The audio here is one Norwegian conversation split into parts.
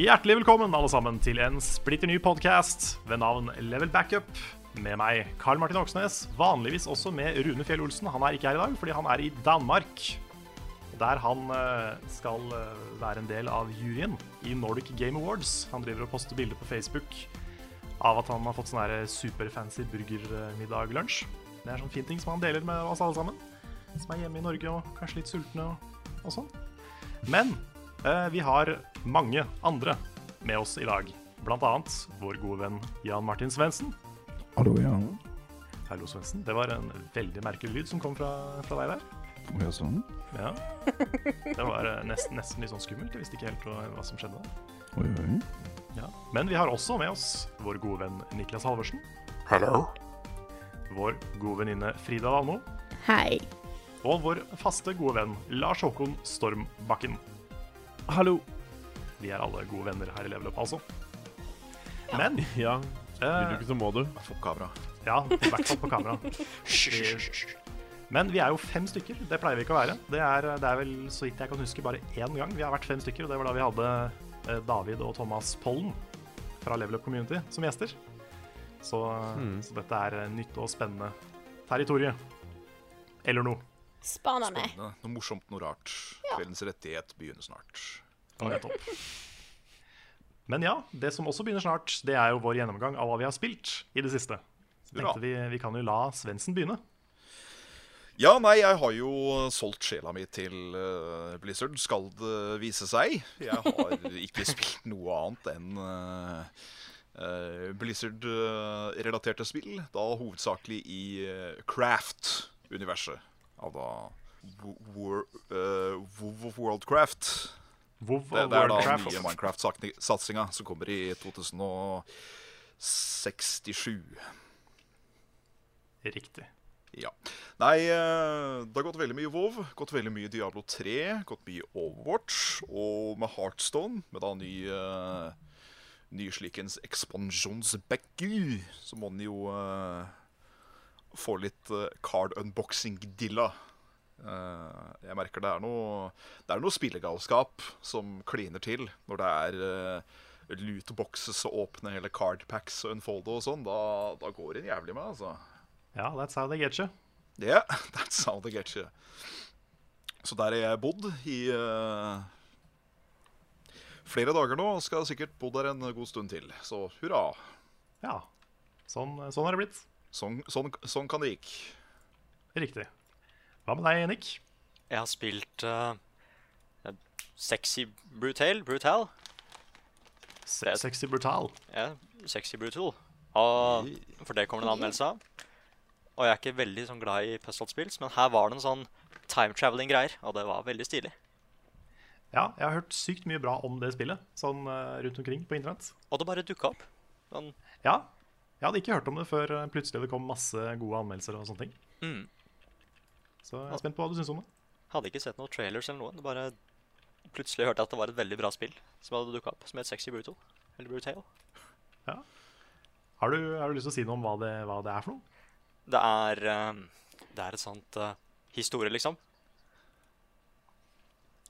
Hjertelig velkommen alle sammen til en splitter ny podkast ved navn Level Backup. Med meg, Karl Martin Oksnes, vanligvis også med Rune Fjell Olsen. Han er ikke her i dag fordi han er i Danmark. Der han eh, skal eh, være en del av juryen i Nordic Game Awards. Han driver og poster bilder på Facebook av at han har fått sånn superfancy burgermiddag-lunsj. Det er sånn fin ting som han deler med oss alle sammen. Som er hjemme i Norge og kanskje litt sultne og, og sånn. Men vi har mange andre med oss i dag. Blant annet vår gode venn Jan Martin Svendsen. Hallo, Jan. Hallo, Svendsen. Det var en veldig merkelig lyd som kom fra, fra deg der. Å, ja, sånn. Ja. Det var eh, nesten, nesten litt sånn skummelt. Jeg visste ikke helt hva, som skjedde. Oi, oi. Ja. Men vi har også med oss vår gode venn Niklas Halvorsen. Hallo. Vår gode venninne Frida Valmo. Hei. Og vår faste gode venn Lars Håkon Stormbakken. Hallo. Vi er alle gode venner her i Level Up, altså. Men Ja, vil du eh, ikke, så må du. Få kamera. Ja, i hvert fall på kamera. Vi, men vi er jo fem stykker. Det pleier vi ikke å være. Det er, det er vel, så vidt jeg kan huske, bare én gang vi har vært fem stykker. Og det var da vi hadde eh, David og Thomas Pollen fra Level Up Community som gjester. Så, Mm. så dette er eh, nytt og spennende territorie. Eller noe. Spanende. Spennende. Noe morsomt, noe rart. Kveldens rettighet begynner snart. Nettopp. Men ja, det som også begynner snart, det er jo vår gjennomgang av hva vi har spilt i det siste. Så tenkte vi, vi kan jo la Svendsen begynne. Ja, nei, jeg har jo solgt sjela mi til uh, Blizzard, skal det vise seg. Jeg har ikke spilt noe annet enn uh, uh, Blizzard-relaterte spill. Da hovedsakelig i eh, Craft-universet. Av da War, eh, WoW of Worldcraft. WoW Det, og det er da den nye Minecraft-satsinga som kommer i 2067. Riktig. Ja. Nei, eh, det har gått veldig mye WoW, gått veldig mye Diablo 3, gått mye Overwatch, og med Heartstone, med da ny uh, ny slikens expansionsbacker, så må den jo eh, få litt eh, card unboxing-dilla. Eh, jeg merker det er noe Det er noe spillegalskap som kliner til når det er uh, lootboxes og åpne hele cardpacks og unfolde og sånn. Da, da går det jævlig med, altså. Ja, that's how they get you. Yeah, that's how they get you. Så der har jeg bodd i uh, flere dager nå, og skal sikkert bo der en god stund til. Så hurra. Ja, sånn, sånn har det blitt. Sånn, sånn, sånn kan det gikk. Riktig. Hva med deg, Nick? Jeg har spilt uh, Sexy Brutal. Brutal. Se- Sexy Brutal. Ja, Sexy Brutal. Og for det kommer det en anmeldelse av. Og jeg er ikke veldig sånn glad i puzzle-spill, men her var det en sånn time traveling-greier, og det var veldig stilig. Ja, jeg har hørt sykt mye bra om det spillet sånn eh, rundt omkring på internett. Og det bare dukka opp. Sånn, Ja, jeg hadde ikke hørt om det før eh, plutselig det kom masse gode anmeldelser og sånne ting. mm. Så jeg er spent på hva du syns om det. Hadde ikke sett noen trailers eller noe. Bare Plutselig hørte jeg at det var et veldig bra spill som hadde dukka opp, som het Sexy Brutal. Eller Brutal. Har du, har du lyst til å si noe om hva det, hva det er for noe? Det er eh, Det er et sånt uh, historie, liksom.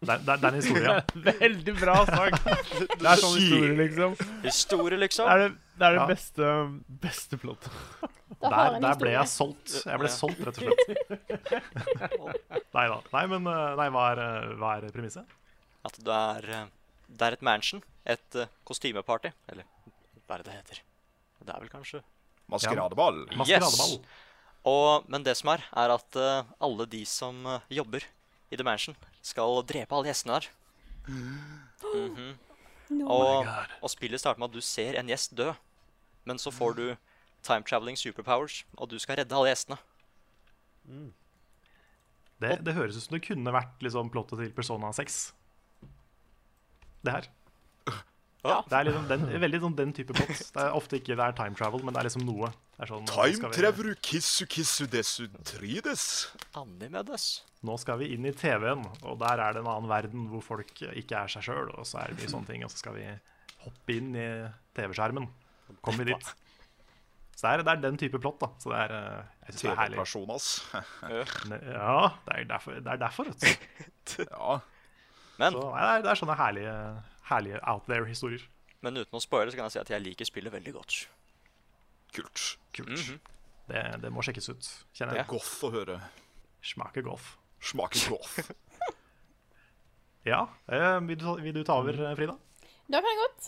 Det er, det er, en historie. Veldig bra sagt. Det er sånn historie, liksom. Historie, Det liksom. er det, det, er det Ja. beste, beste plottet. Der, der ble jeg solgt. Jeg ble Ja. solgt, rett og slett. Nei da. Nei, men eh, nei, hva, er, eh, hva er premisset? At det er, eh, det er et mansion. Et kostymeparty. Eller hva er det det heter? Det er vel kanskje Maskeradeball. Maskeradeball. Og, Men det som er, er at alle de som jobber i The Mansion, skal drepe alle gjestene der. -hmm. No. Og, og spillet starter med at du ser en gjest dø. Men så får du time traveling superpowers, og du skal redde alle gjestene. Det, det høres ut som det kunne vært liksom, plottet til Persona 6. Det her. Ja. Det er liksom den, veldig sånn den type plott. Det er ofte ikke det er time travel, men det er liksom noe. Det er sånn, Time travel, kissu kissu desu trides. Animedes. Nå skal vi inn i TV-en, og der er det en annen verden hvor folk ikke er seg sjøl. Og så er det mye sånne ting, og så skal vi hoppe inn i TV-skjermen. Kommer vi dit. Så det er, det er den type plott, da. Så det er, eh, jeg synes det er herlig. TV-person, ass. Ja, det er derfor. Det er derfor vet du. ja. Men Så, nei, det, er, det er sånne herlige, herlige out there-historier. Men uten å spoile så kan jeg si at jeg liker spillet veldig godt. Kult. Kult. Mhm. det, det må sjekkes ut, kjenner jeg. Det er goff å høre. Smaker goff. Smaker goff. Ja, eh, vil, du vil du ta over, eh, Frida? Da kan jeg godt.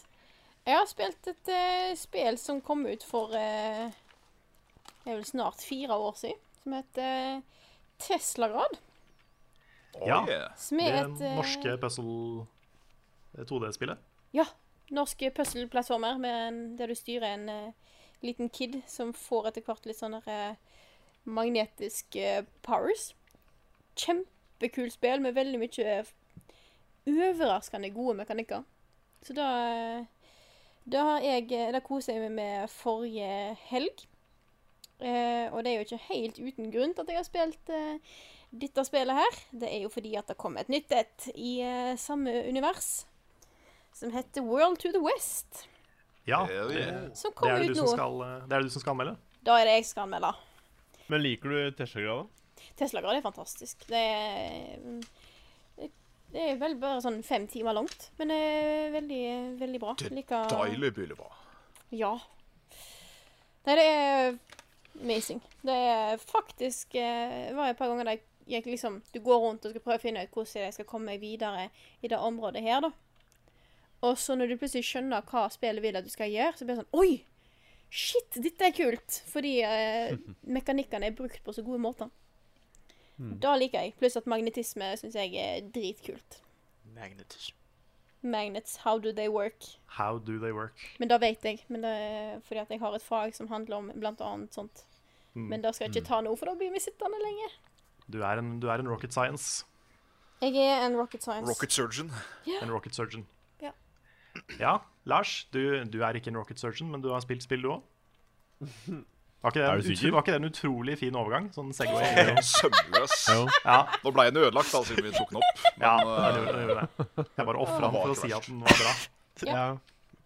Jeg har spilt et uh, spill som kom ut for uh, Det er vel snart fire år siden. Som heter uh, Teslagrad. Oh, Ja. yeah. Det et norske puzzle 2D-spillet. Ja. Norske puzzle-plattformer der du styrer en uh, liten kid som får etter hvert litt sånne uh, magnetiske powers. Kjempekult spill med veldig mye eh, overraskende gode mekanikker. Så da eh, Da har jeg eh, Da koser jeg meg med forrige helg. Uh, og det er jo ikke helt uten grunn at jeg har spilt uh, dette spillet her. Det er jo fordi at det kom et nytt et i uh, samme univers. Som heter World to the West. Ja, det, yeah. Som det, er det, ut du nå. som skal, eh, det er det du som skal anmelde. Da er det jeg som skal anmelde. Men liker du Tesla-grad, da? Tesla-grad er fantastisk. Det er, det er vel bare sånn fem timer langt, men det er veldig, veldig bra. Det Liker- Deilig billig, Ja. Nei, det er amazing. Det er faktisk eh, Det var et par ganger der jeg gikk liksom Du går rundt og skal prøve å finne ut hvordan jeg skal komme meg videre i det området her, da. Og så når du plutselig skjønner hva spillet vil at du skal gjøre, så blir det sånn Oi! Shit, dette er kult! Fordi eh, mekanikkene er brukt på så gode måter. Da liker jeg. Pluss at magnetisme syns jeg er dritkult. Magnetism. Magnets, how do they work? How do they work? Men da vet jeg. Men det er fordi at jeg har et fag som handler om blant annet sånt. Mm. Men da skal jeg ikke ta noe, for da blir vi sittende lenge. Du, er en, du er en rocket science. Jeg er en rocket science. Rocket surgeon. En rocket surgeon. Ja. Lars, du, du er ikke en rocket surgeon, men du har spilt spill, du òg. Var ikke, det var ikke det en utrolig fin overgang? Sånn Segway. Sømløs. Ja, Nå ble den ødelagt, da, siden vi tok den opp. Men ja det gjorde, det gjorde det. Jeg bare ofra den for å si at den var bra. Ja.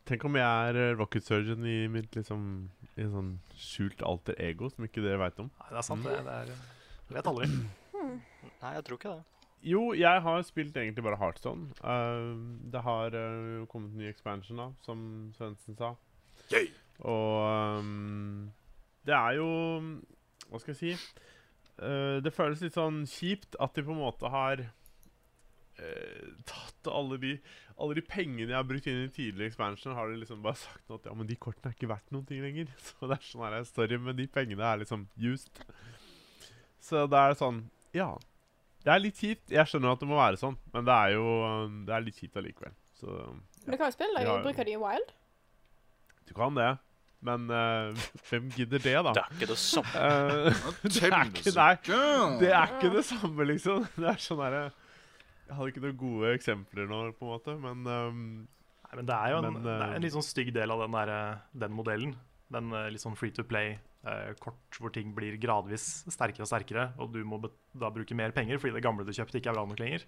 Tenk om jeg er eh, rocket surgeon i mitt liksom I en sånn skjult alter ego som ikke dere veit om. Nei, det er sant, det. det er, jeg vet aldri. Nei, jeg tror ikke det. Jo, jeg har spilt egentlig bare Heartstone. Uh, det har uh, kommet en ny expansion, da, som Svendsen sa. yay. Og um, det er jo Hva skal jeg si? Uh, det føles litt sånn kjipt at de på en måte har eh, tatt alle de Alle de pengene jeg har brukt inn i tidligere expansion, har de liksom bare sagt at ja, men de kortene er ikke verdt noen ting lenger. Så det er sånn her story, men de pengene er liksom used. Så det er sånn Ja. Det er litt kjipt. Jeg skjønner at det må være sånn, men det er jo Det er litt kjipt allikevel. Så Men du kan jo spille Ja. Bruker de i Wild? du kan det. Men uh, hvem gidder det, da? Det er ikke det samme. Eh, det, er ikke, nei, det er ikke det samme, liksom. Det er sånn derre Jeg hadde ikke noen gode eksempler nå, på en måte, men um, Nei, men det er jo en, Men, det er en litt sånn stygg del av den, der, den modellen. Den eh, litt sånn free to play-kort hvor ting blir gradvis sterkere og sterkere, og du må da bruke mer penger fordi det gamle du kjøpte, ikke er bra nok lenger.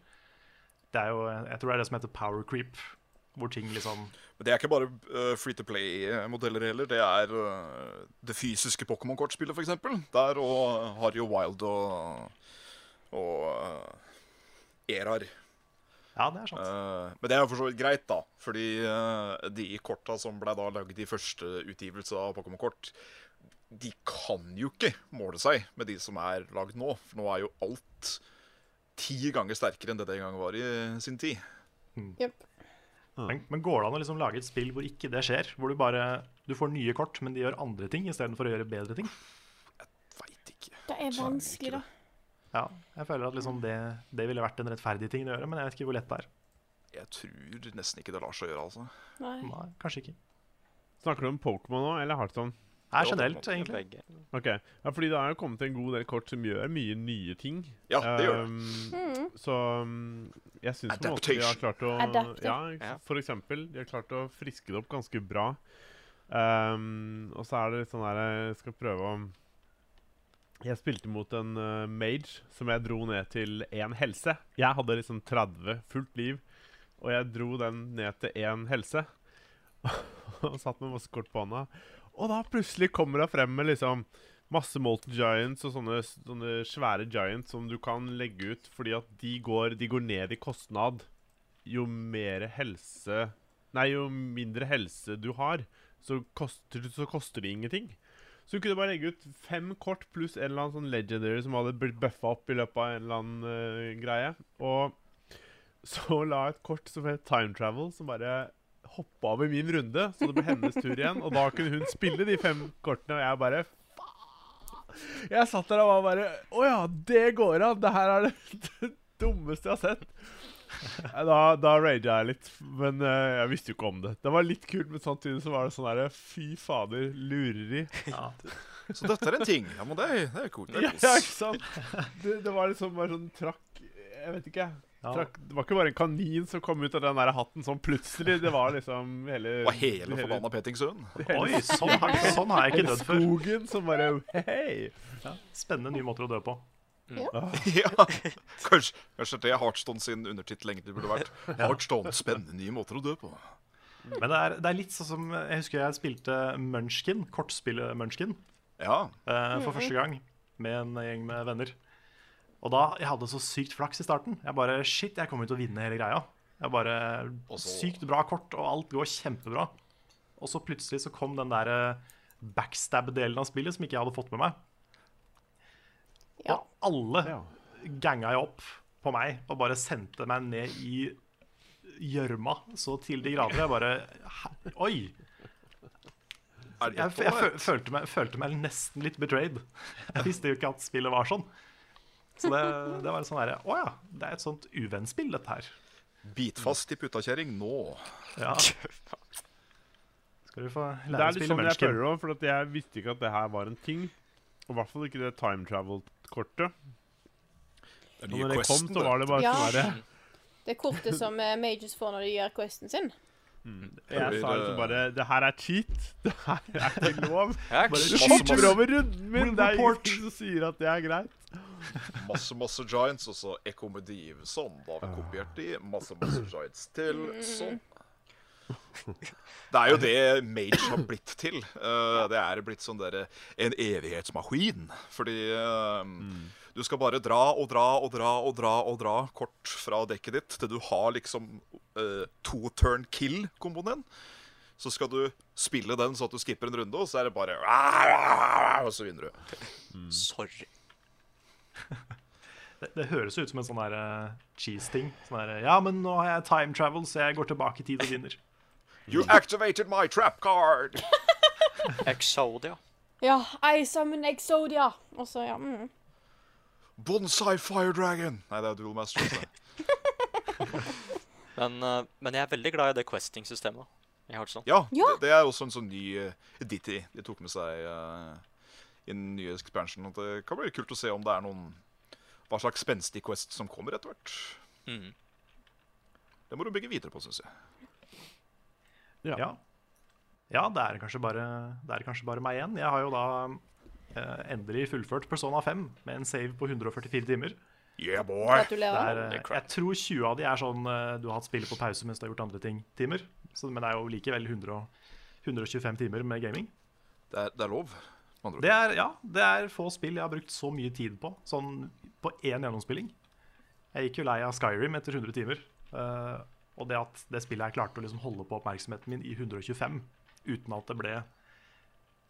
Det er jo, eh, jeg tror det er det som heter power creep, hvor ting liksom Men det er ikke bare uh, free to play-modeller heller. Det er uh, det fysiske Pokémon-kortspillet, f.eks. Der og har jo Wild og, og uh, Erar. Ja, det er sant. Uh, men det er jo for så vidt greit, da. Fordi uh, de korta som ble da lagd i første utgivelse av Pokémon-kort, de kan jo ikke måle seg med de som er lagd nå. For nå er jo alt ti ganger sterkere enn det det en gang var i sin tid. Jep. Men, men går det an å liksom lage et spill hvor ikke det skjer? Hvor du bare du får nye kort, men de gjør andre ting istedenfor å gjøre bedre ting? Veit ikke. Det er vanskelig, da. Ja, jeg føler at liksom det, det ville vært en rettferdig ting å gjøre, men jeg vet ikke hvor lett det er. Jeg tror nesten ikke det lar seg gjøre, altså. Nei. Nei, kanskje ikke. Snakker du om Pokémon nå, eller Heartstone? Nei, generelt, egentlig. Begge. Ok, ja, fordi det har jo kommet en god del kort som gjør mye nye ting. Ja, det gjør det. Ehm, Så um, jeg syns på en måte de har klart å Ja. for eksempel. De har klart å friske det opp ganske bra. Um, og så er det litt sånn der Jeg skal prøve å Jeg spilte mot en uh, mage som jeg dro ned til én helse. Jeg hadde liksom 30 fullt liv, og jeg dro den ned til én helse. og satt med masse kort på hånda. Og da plutselig kommer det frem med liksom masse Molten Giants og sånne, sånne svære giants som du kan legge ut fordi at de går, de går ned i kostnad jo mer helse Nei, jo mindre helse du har, så koster, så koster det ingenting. Så du kunne bare legge ut fem kort pluss en eller annen sånn legendary som hadde blitt buffa opp i løpet av en eller annen uh, greie. Og så la jeg et kort som het Time Travel, som bare hoppa over min runde, så det ble hennes tur igjen. Og da kunne hun spille de fem kortene, og jeg bare. Jeg satt der og var bare Å ja, det går an! Det her er det dummeste jeg har sett. Da, da raga jeg litt, men uh, jeg visste jo ikke om det. Det var litt kult, men samtidig så var det sånn herre Fy fader, lureri. Ja. Så dette er en ting. Ja, men det det er kult. Det Ja, er ja, ikke sant? Det, det var liksom bare sånn trakk Jeg vet ikke. Ja. Trakk, det var ikke bare en kanin som kom ut av den der hatten sånn plutselig. Det var liksom hele Og hele forbanna Petingsøen. Oi, sånn har, sånn har jeg ikke dødd før. skogen som bare Hei! Ja, spennende nye måter å dø på. Ja, kanskje, kanskje det er Heartstone sin undertittel egentlig burde vært. Heartstone, spennende nye måter å dø på. Men det er, det er litt sånn som Jeg husker jeg spilte Munchkin, kortspillet Munchkin, Ja, uh, for første gang med en gjeng med venner. Og da Jeg hadde så sykt flaks i starten. Jeg bare Shit, jeg kommer jo til å vinne hele greia. Jeg bare Og så- Sykt bra kort, og alt går kjempebra. Og så plutselig så kom den der eh, backstab-delen av spillet som ikke jeg hadde fått med meg. Ja. Og alle Ja. ganga jo opp på meg og bare sendte meg ned i gjørma så til de grader. Jeg bare Oi! Jeg, jeg, følte, meg, følte meg nesten litt betrayed. Jeg visste jo ikke at spillet var sånn. Så det, det var sånn derre Å ja, det er et sånt uvennspill, dette her. Bit fast i puttakjerring nå. Ja. Skal du få lære å spille mennesker. Det er litt sånn jeg føler òg, for at jeg visste ikke at det her var en ting. Og i hvert fall ikke det time travel-kortet. Den Og nye når det kom, så var det bare Ja. sånn herre Det kortet som Majors Mages får når de gjør questen sin. Jeg sa liksom bare Det her er cheat. Det her er ikke lov. Bare masse- over runden min! Det er ingen som sier at det er greit. Masse, masse giants, og så Ekomediv. Sånn. Da har vi kopiert de. Masse, masse giants til. Sånn. Det er jo det Mage har blitt til. Eh, det er blitt sånn der, en evighetsmaskin. Fordi mm. du skal bare dra og dra og dra og dra og dra kort fra dekket ditt til du har liksom uh, to turn kill-komboen din. Så skal du spille den så at du skipper en runde, og så er det bare Og så vinner du. Sorry. Det, det høres ut som en sånn eh, cheese-ting. Sånn ja, men nå har jeg time travel, så jeg går tilbake i tid og vinner. You activated my trap card! Exodia. Ja, I summon Exodia. Og så, ja. Mm. Bonsai Fire Dragon! Nei, det er Dual Master. altså. Men, uh, men jeg er veldig glad i det questing-systemet. i Hearthstone. Ja, Ja. Det, det er også en sånn ny uh, ditty de tok med seg uh, i den nye expansion. Og det kan bli kult å se om det er noen Hva slags spenstig quest som kommer etter hvert. Mm. Det må du bygge videre på, syns jeg. Ja. ja, det er kanskje bare, det er kanskje bare meg igjen. Jeg har jo da eh, endelig fullført Persona 5 med en save på 144 timer. Yeah, boy! Det er, eh, jeg tror 20 av de er sånn eh, du har hatt spillet på pause mens du har gjort andre ting, timer. Så, men det er jo likevel 100, 125 timer med gaming. Det er, det er lov. andre. Det er, ja, det er få spill jeg har brukt så mye tid på, sånn på én gjennomspilling. Jeg gikk jo lei av Skyrim etter 100 timer. eh, og det at det spillet jeg klarte å liksom holde på oppmerksomheten min i 125 uten at det ble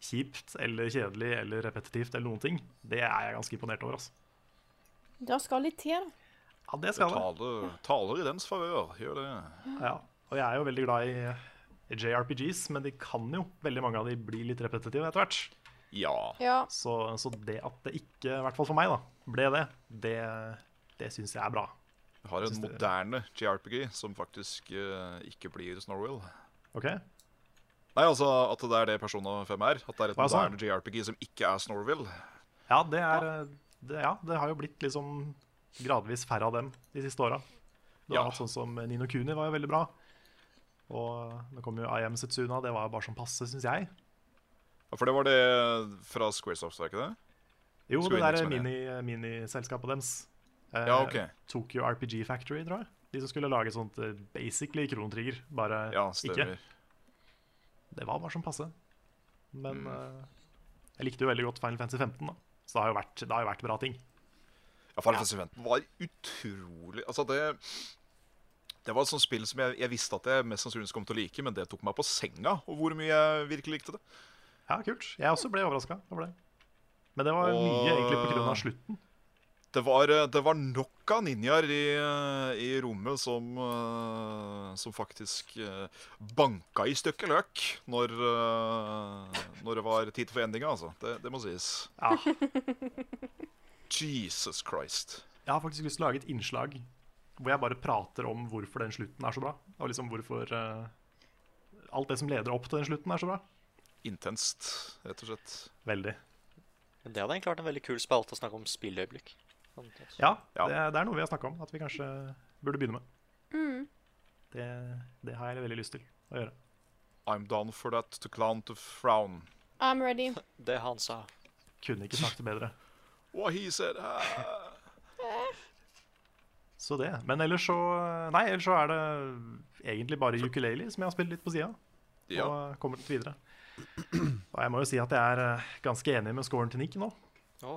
kjipt eller kjedelig eller repetitivt eller noen ting, det er jeg ganske imponert over. Altså. Det skal litt til. Ja, det Det skal det. taler, taler i dens favør. Gjør det. Ja. Og jeg er jo veldig glad i JRPGs, men de kan jo veldig mange av de bli litt repetitive etter hvert. Ja. Ja. Så, så det at det ikke, i hvert fall for meg, da, ble det, det, det syns jeg er bra. Vi har en moderne JRPG som faktisk uh, ikke blir Snorwell. OK? Nei, altså at det er det Persona 5 er. At det er et altså? moderne JRPG som ikke er Snorwell. Ja, det er det, ja, det har jo blitt liksom gradvis færre av dem de siste åra. Ja. sånn som Nino Kuni var jo veldig bra. Og nå kom jo I Am Setsuna. Det var jo bare sånn passe, syns jeg. Ja, For det var det fra Squaresoft, var ikke det? Jo, Skulle det der mini-selskapet mini- deres. Eh, Ja, ok. Tokyo RPG Factory, tror jeg. De som skulle lage sånt eh, basically kronetrigger, bare Ja, ikke. Det var bare som passe. Men Mm. uh, jeg likte jo veldig godt Final Fantasy 15, da. Så det har jo vært, det har jo vært bra ting. Ja, Final Fantasy 15 var utrolig Altså, det Det var et sånt spill som jeg, jeg visste at jeg mest sannsynlig kom til å like, men det tok meg på senga og hvor mye jeg virkelig likte det. Ja, kult. Jeg også ble overraska over det. Men det var Og- mye egentlig på grunn av slutten. Det var, eh, det var nok av ninjaer i, eh, i rommet som, eh, som faktisk banka i stykker løk når, når det var tid for endinga, altså. Det, det må sies. Ja, Jesus Christ. jeg har faktisk lyst til å lage et innslag hvor jeg bare prater om hvorfor den slutten er så bra. Og liksom hvorfor uh, alt det som leder opp til den slutten, er så bra. Intenst, rett og slett. Veldig. Men det hadde egentlig vært en veldig kul spalte å snakke om spilløyeblikk. Ja, Ja. Det, det er noe vi har snakka om at vi kanskje burde begynne med. Mm. Det, det har jeg veldig lyst til å gjøre. I'm done for that to clown to frown. I'm ready. Det han sa. Kunne ikke sagt det bedre. What he said. Så det. Men ellers så Nei, ellers så er det egentlig bare ukulele som jeg har spilt litt på sida. Ja. Og kommer litt videre. Og jeg må jo si at jeg er eh, ganske enig med scoren til Nick nå. Å,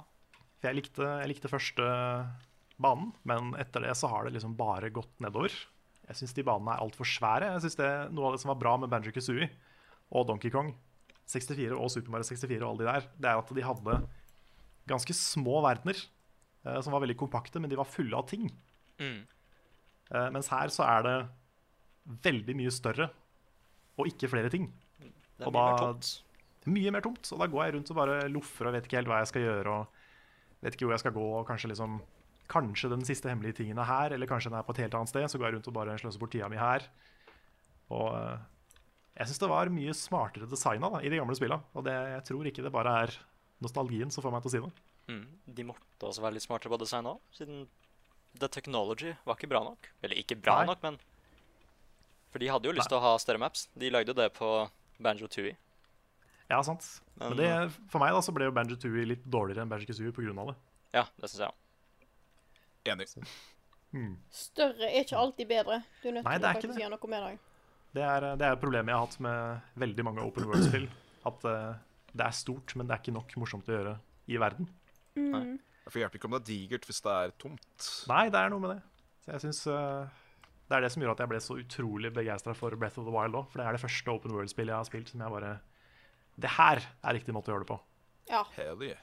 For jeg likte, jeg likte første banen, men etter det så har det liksom bare gått nedover. Jeg syns de banene er altfor svære. Jeg synes det er Noe av det som var bra med Banjo Kazooie og Donkey Kong 64 og Super Mario 64 og alle de der, det er at de hadde ganske små verdener eh, som var veldig kompakte, men de var fulle av ting. Mm. Eh, mens her så er det veldig mye større og ikke flere ting. Det er Og mye mer da- tomt. Mye mer tomt. Og da går jeg rundt og bare loffer og vet ikke helt hva jeg skal gjøre. Og vet ikke hvor jeg skal gå. Og kanskje liksom Kanskje den siste hemmelige tingen er her, eller kanskje den er på et helt annet sted. Så går jeg rundt og bare sløser bort tida mi her. Og eh, jeg syns det var mye smartere designa da, i de gamle spilla. Og det, jeg tror ikke det bare er nostalgien som får meg til å si det. Mm. De måtte også være litt smartere på design òg, siden The Technology var ikke bra nok. Eller ikke bra Nei. nok, men For de hadde jo lyst til å ha større maps. De lagde jo det på Banjo Tooie. Ja, sant. Men, Men det, for meg da så ble jo Banjo Tooie litt dårligere enn Banjo Kazooie pga. det. Ja, det synes jeg. Enig. Større er ikke alltid bedre. Du er nødt Nei, til å faktisk det. gjøre noe med deg. Det er, det er problemet jeg har hatt med veldig mange open world-spill. At uh, det er stort, men det er ikke nok morsomt å gjøre i verden. Mm. For det hjelper ikke om det er digert hvis det er tomt. Nei, det er noe med det. Så jeg synes, uh, Det er det som gjør at jeg ble så utrolig begeistra for Breath of the Wild òg. For det er det første open world-spillet jeg har spilt som jeg bare Det her er riktig måte å gjøre det på. Ja. Hell yeah.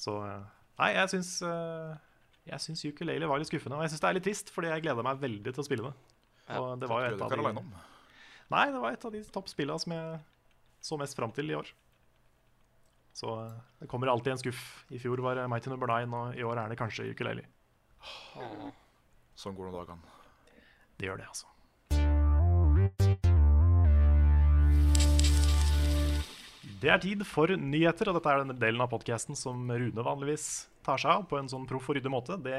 Så eh, Nei, jeg syns uh, Jeg syns ukulele var litt skuffende. Og jeg syns det er litt trist, fordi jeg gleder meg veldig til å spille det. Ja, Og det var jo et av de. Nei, det var et av de toppspillene som jeg så mest fram til i år. Så eh, det kommer alltid en skuff. I fjor var det Mighty Number Nine, og i år er det kanskje ukulele. Sånn går det om dagene. Det gjør det, altså. Det er tid for nyheter, og dette er den delen av podkasten som Rune vanligvis tar seg av på en sånn proff og ryddig måte. Det,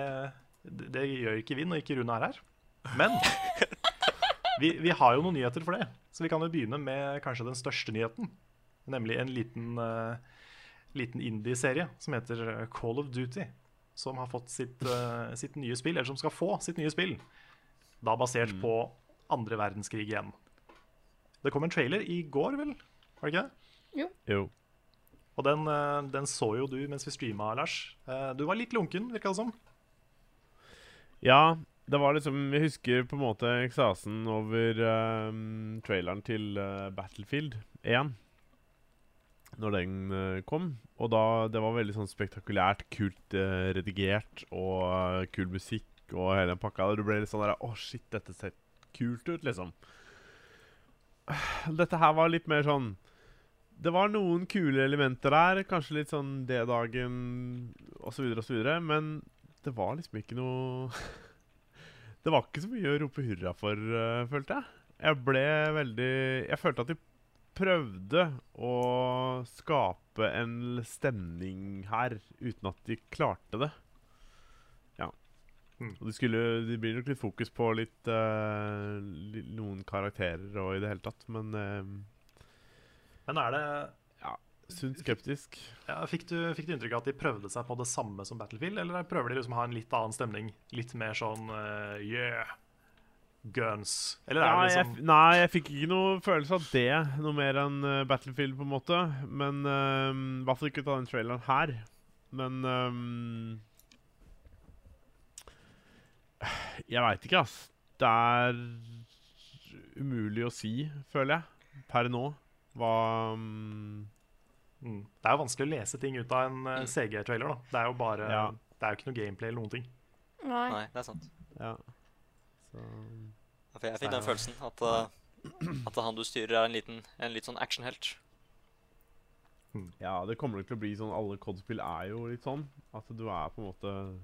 det, det gjør ikke vi når ikke Rune er her. Men vi, vi har jo noen nyheter for det, så vi kan jo begynne med kanskje den største nyheten. Nemlig en liten, uh, liten indie-serie som heter Call of Duty. Som har fått sitt, uh, sitt nye spill, eller som skal få sitt nye spill. Da basert på andre verdenskrig igjen. Det kom en trailer i går, vel? Var det ikke det? Jo. Og den, eh, den så jo du mens vi streama, Lars. Eh, Du var litt lunken, virka det som. Ja, det var liksom Jeg husker på en måte ekstasen over ehm, traileren til uh, Battlefield 1. Når den uh, kom. Og da Det var veldig sånn spektakulært, kult uh, redigert og kul musikk og hele den pakka. Du ble litt sånn der Å, shit, dette ser kult ut, liksom. Dette her var litt mer sånn Det var noen kule elementer der. Kanskje litt sånn D-dagen osv., osv. Men det var liksom ikke noe Det var ikke så mye å rope hurra for, uh, følte jeg. Jeg ble veldig Jeg følte at de prøvde å skape en stemning her uten at de klarte det. Ja. Mm. Og det, skulle, det blir nok litt fokus på litt uh, noen karakterer og i det hele tatt, men uh, Men er det Ja, sunt skeptisk. ja, fikk, du, fikk du inntrykk av at de prøvde seg på det samme som Battlefield, eller prøver de liksom å ha en litt annen stemning? Litt mer sånn uh, yeah, guns? Eller er Ja, det liksom jeg, nei, jeg fikk ikke noe følelse av det, noe mer enn eh, Battlefield, på en måte. Men eh, i hvert fall ikke ut av den traileren her. Men um, Jeg veit ikke, ass. det er umulig å si, føler jeg, per nå. Hva um, Mm. Det er jo vanskelig å lese ting ut av en eh, Mm. CG-trailer. da Det er jo bare Ja. Det er jo ikke noe gameplay eller noen ting. Nei. Nei, det er sant. Ja. Så For jeg fikk den følelsen at, uh, at han du styrer, er en liten, en litt sånn actionhelt. Ja, det kommer nok til å bli sånn Alle COD-spill er jo litt sånn. At du er på en måte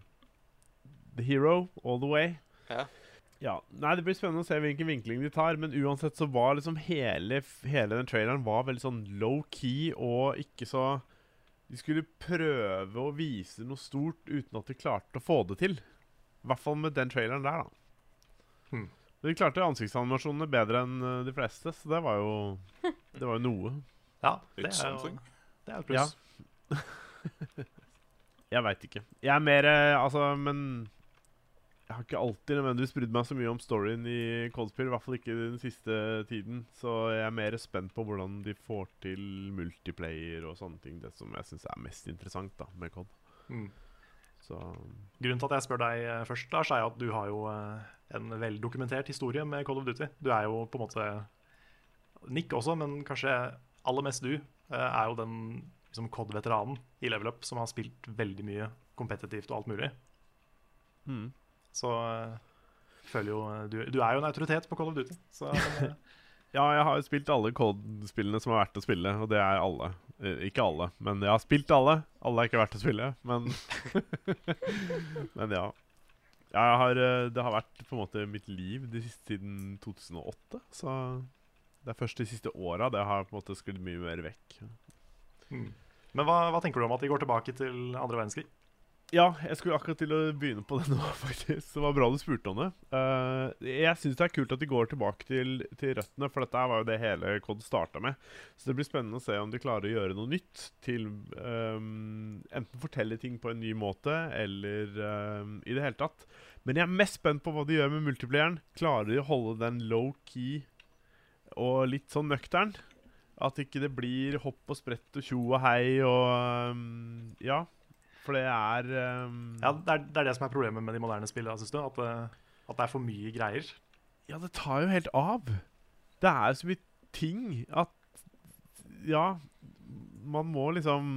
the hero all the way. Ja. Ja, Nei, Det blir spennende å se hvilken vinkling de tar. Men uansett så var liksom hele, hele den traileren var veldig sånn low-key og ikke så De skulle prøve å vise noe stort uten at de klarte å få det til. I hvert fall med den traileren der, da. Hmm. De klarte ansiktsanimasjonene bedre enn eh, de fleste, så det var jo Det var jo noe. Ja, det er jo det er et pluss. Jeg veit ikke. Jeg er mer eh, Altså, men jeg har ikke alltid nødvendigvis brydd meg så mye om storyen i Coldspill. I hvert fall ikke den siste tiden. Så jeg er mer spent på hvordan de får til multiplayer og sånne ting. Det som jeg syns er mest interessant da, med Cod. Mm. Grunnen til at jeg spør deg eh, først, Lars, er at du har jo eh, en veldokumentert historie med Call of Duty. Du er jo på en måte Nick også, men kanskje aller mest du eh, er jo den liksom, COD-veteranen i Level Up som har spilt veldig mye kompetitivt og alt mulig. mm. Så eh, føler jo eh, du, du er jo en autoritet på Call of Duty. Så eh, Ja, jeg har jo spilt alle Cod-spillene som er verdt å spille, og det er alle. Ikke alle, men jeg har spilt alle. Alle er ikke verdt å spille, men Men ja. Har, det har vært på en måte mitt liv de siste, siden 2008, så det er først de siste åra det har på en måte sklidd mye mer vekk. mm. Men hva, hva tenker du om at de går tilbake til andre verdenskrig? Ja, jeg skulle akkurat til å begynne på det nå, faktisk. Det var bra du spurte om det. Uh, jeg syns det er kult at de går tilbake til, til røttene, for dette var jo det hele COD starta med. Så det blir spennende å se om de klarer å gjøre noe nytt. Til um, enten fortelle ting på en ny måte, eller um, i det hele tatt. Men jeg er mest spent på hva de gjør med multiplieren. Klarer de å holde den low-key og litt sånn nøktern? At ikke det blir hopp og sprett og tjo og hei og um, Ja. For det er um... Ja, det er, det er det som er problemet med de moderne spillene, syns du? At, det- at det er for mye greier. Ja, det tar jo helt av. Det er jo så mye ting at Ja, man må liksom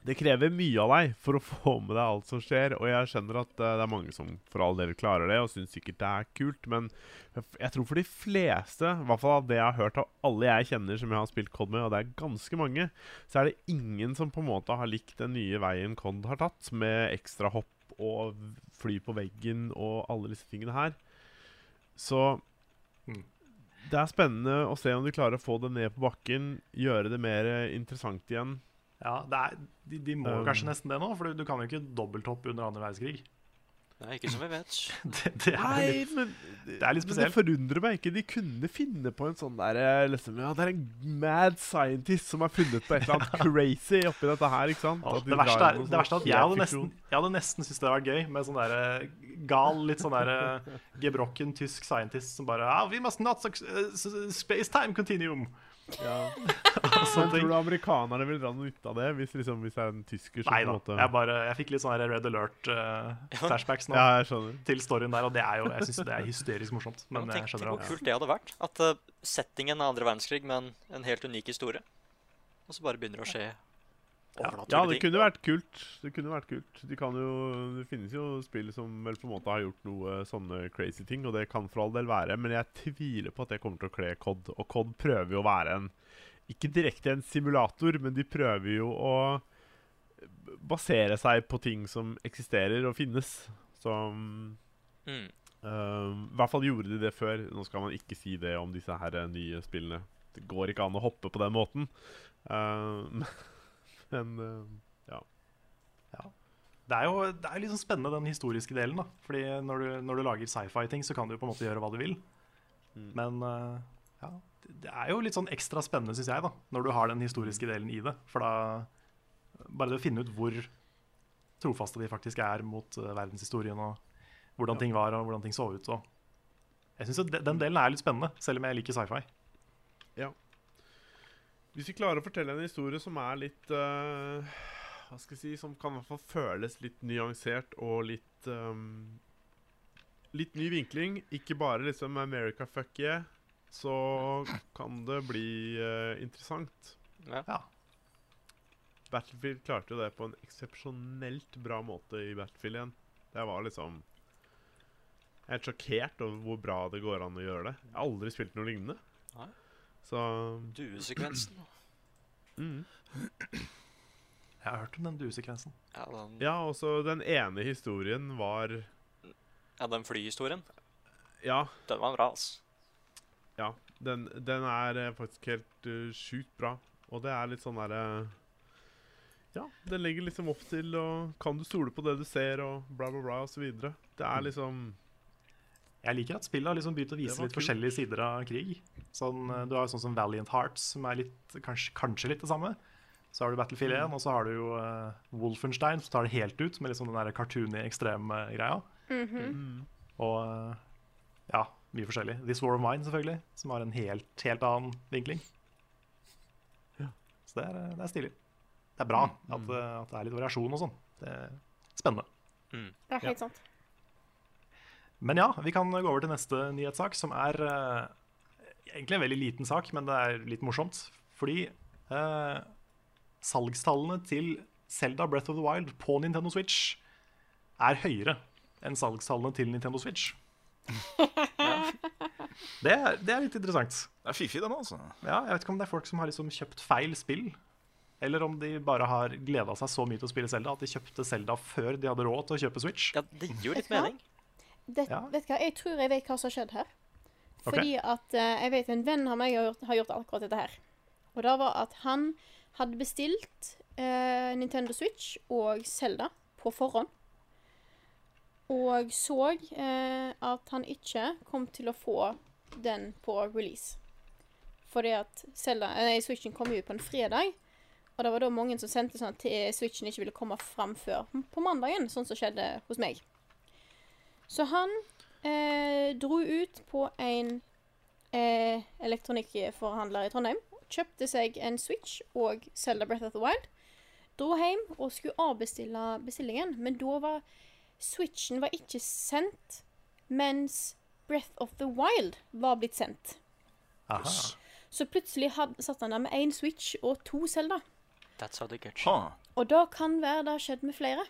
Det krever mye av deg for å få med deg alt som skjer. Og jeg skjønner at eh, det er mange som for all del klarer det og syns sikkert det er kult, men jeg, tror for de fleste, i hvert fall av det jeg har hørt av alle jeg kjenner som jeg har spilt COD med, og det er ganske mange, så er det ingen som på en måte har likt den nye veien COD har tatt, med ekstra hopp og fly på veggen og alle disse tingene her. Så Mm. det er spennende å se om de klarer å få det ned på bakken, gjøre det mer interessant igjen. Ja, det er, de, de må Um. kanskje nesten det nå, for du, du kan jo ikke dobbelthoppe under andre verdenskrig. Nei, ikke som vi vet. Det, det er Nei, litt, men det er litt Men det forundrer meg ikke. De kunne finne på en sånn der eh, liksom, Ja, det er en mad scientist som har funnet på et eller annet crazy oppi dette her, ikke sant? Ja, de det, verste er, det verste er at sånn jeg hadde nesten, jeg hadde nesten syntes det var gøy med sånn der eh, gal, litt sånn der eh, gebrokken tysk scientist som bare ah, We must not eh, space-time continuum. Ja. Og Men tror du amerikanerne vil dra noe nytte av det, hvis, liksom, hvis det er en tysker som Nei da. måte Jeg, bare, jeg fikk litt sånn Red Alert-flashbacks nå Ja, jeg skjønner. til storyen der, og det er jo, jeg syns det er hysterisk morsomt. Men ja, tenk, jeg tenk hvor kult det hadde vært. At uh, settingen av andre verdenskrig med en, en helt unik historie. Og så bare begynner det å skje Ja, det kunne vært kult. Det kunne vært kult. De kan jo, det finnes jo spill som vel på en måte har gjort noe sånne crazy ting, og det kan for all del være, men jeg tviler på at det kommer til å kle COD. Og COD prøver jo å være en Ikke direkte en simulator, men de prøver jo å basere seg på ting som eksisterer og finnes. Som Mm. uh, I hvert fall gjorde de det før. Nå skal man ikke si det om disse her eh, nye spillene. Det går ikke an å hoppe på den måten. Ehm, men eh, Det er jo det er sånn spennende, den historiske delen. da Fordi når du, når du lager sci-fi-ting, så kan du på en måte gjøre hva du vil. Mm. Men eh, ja, det- er jo litt sånn ekstra spennende, syns jeg, da når du har den historiske delen i det. For da Bare det å finne ut hvor trofaste de faktisk er mot eh, verdenshistorien, og hvordan ting var, og hvordan ting så ut. Og jeg syns den delen er litt spennende, selv om jeg liker sci-fi. Hvis vi klarer å fortelle en historie som er litt uh, Hva skal jeg si Som kan i hvert fall føles litt nyansert og litt um, litt ny vinkling, ikke bare liksom America fuck yeah, så kan det bli uh, interessant. Ja. Ja. Battlefield klarte jo det på en eksepsjonelt bra måte i Battlefield igjen. Det var liksom Jeg er helt sjokkert over hvor bra det går an å gjøre det. Jeg har aldri spilt noe lignende. Nei. Så Duesekvensen. mm. Jeg har hørt om den duesekvensen. Ja, den, Ja, også den ene historien var ja, den flyhistorien. Ja, Den var bra, altså. ja. Den, den er eh, faktisk helt uh, sjukt bra. Og det er litt sånn derre Ja, den legger liksom opp til og Kan du stole på det du ser, og bla, bla, bla, videre. Det er liksom Jeg liker at spillet har liksom begynt å vise litt kult. forskjellige sider av krig. Sånn, eh, du har jo sånn som Valiant Hearts, som er litt, kanskje, kanskje litt det samme. Så har du Battlefield 1, og så har du jo uh, Wolfenstein, som tar det helt ut med liksom den der cartoony, ekstreme greia. mm. Og eh, ja, mye forskjellig. This War of Mine, selvfølgelig, som har en helt, helt annen vinkling. Ja. Så det er, det er stilig. Det er bra at, eh, at det er litt variasjon og sånn. Det er spennende. Det er helt sant. Men ja, vi kan gå over til neste nyhetssak, som er uh, egentlig en veldig liten sak, men det er litt morsomt. Fordi uh, salgstallene til Zelda Breath of the Wild på Nintendo Switch er høyere enn salgstallene til Nintendo Switch. Det er, det er litt interessant. Det er fiffig, den, altså. Ja, jeg vet ikke om det er folk som har liksom kjøpt feil spill, eller om de bare har gleda seg så mye til å spille Zelda at de kjøpte Zelda før de hadde råd til å kjøpe Switch. Ja, det gir jo litt mening. Det, Ja. Vet du hva, jeg tror jeg vet hva som har skjedd her. Fordi Fordi at uh, jeg vet en venn av meg har gjort, har gjort akkurat dette her. Og det var at han hadde bestilt uh, Nintendo Switch og Zelda på forhånd. Og så uh, at han ikke kom til å få den på release. Fordi at Zelda, nei, Switchen kom jo på en fredag. Og det var da mange som sendte sånn at Switchen ikke ville komme fram før på mandagen, sånn som skjedde hos meg. Så han eh, dro ut på en eh, elektronikkforhandler i Trondheim. Kjøpte seg en Switch og Zelda Breath of the Wild. Dro hjem og skulle avbestille bestillingen, men da var Switchen var ikke sendt, mens Breath of the Wild var blitt sendt. Aha. Så plutselig had, satt han der med én Switch og to Zelda. That's how they get you. Ha. Og da kan være det har skjedd med flere.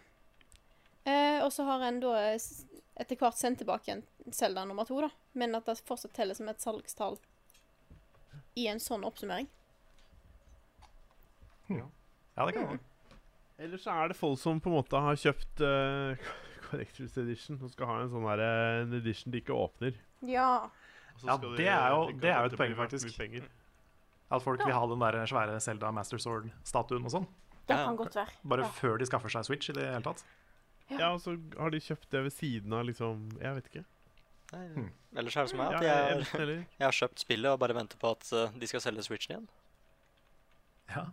Eh, og så har en da eh, etter hvert sendt tilbake en Zelda nummer to, da. Men at det fortsatt teller som et salgstall i en sånn oppsummering. Ja, det kan være. Eller så er det folk som på en måte har kjøpt uh, Collectors Edition og skal ha en sånn her, eh, en edition de ikke åpner. Ja. Ja, det, det er jo- det er jo et poeng, faktisk. At folk vil ha den der svære Zelda Master Sword-statuen og sånn. Det kan godt være. Bare Ja. før de skaffer seg Switch i det hele tatt. Ja. Og så har de kjøpt det ved siden av liksom Jeg vet ikke. Nei, Hmm. Ellers er det som meg, at jeg, jeg jeg, har kjøpt spillet og bare venter på at eh, de skal selge Switchen igjen. Ja.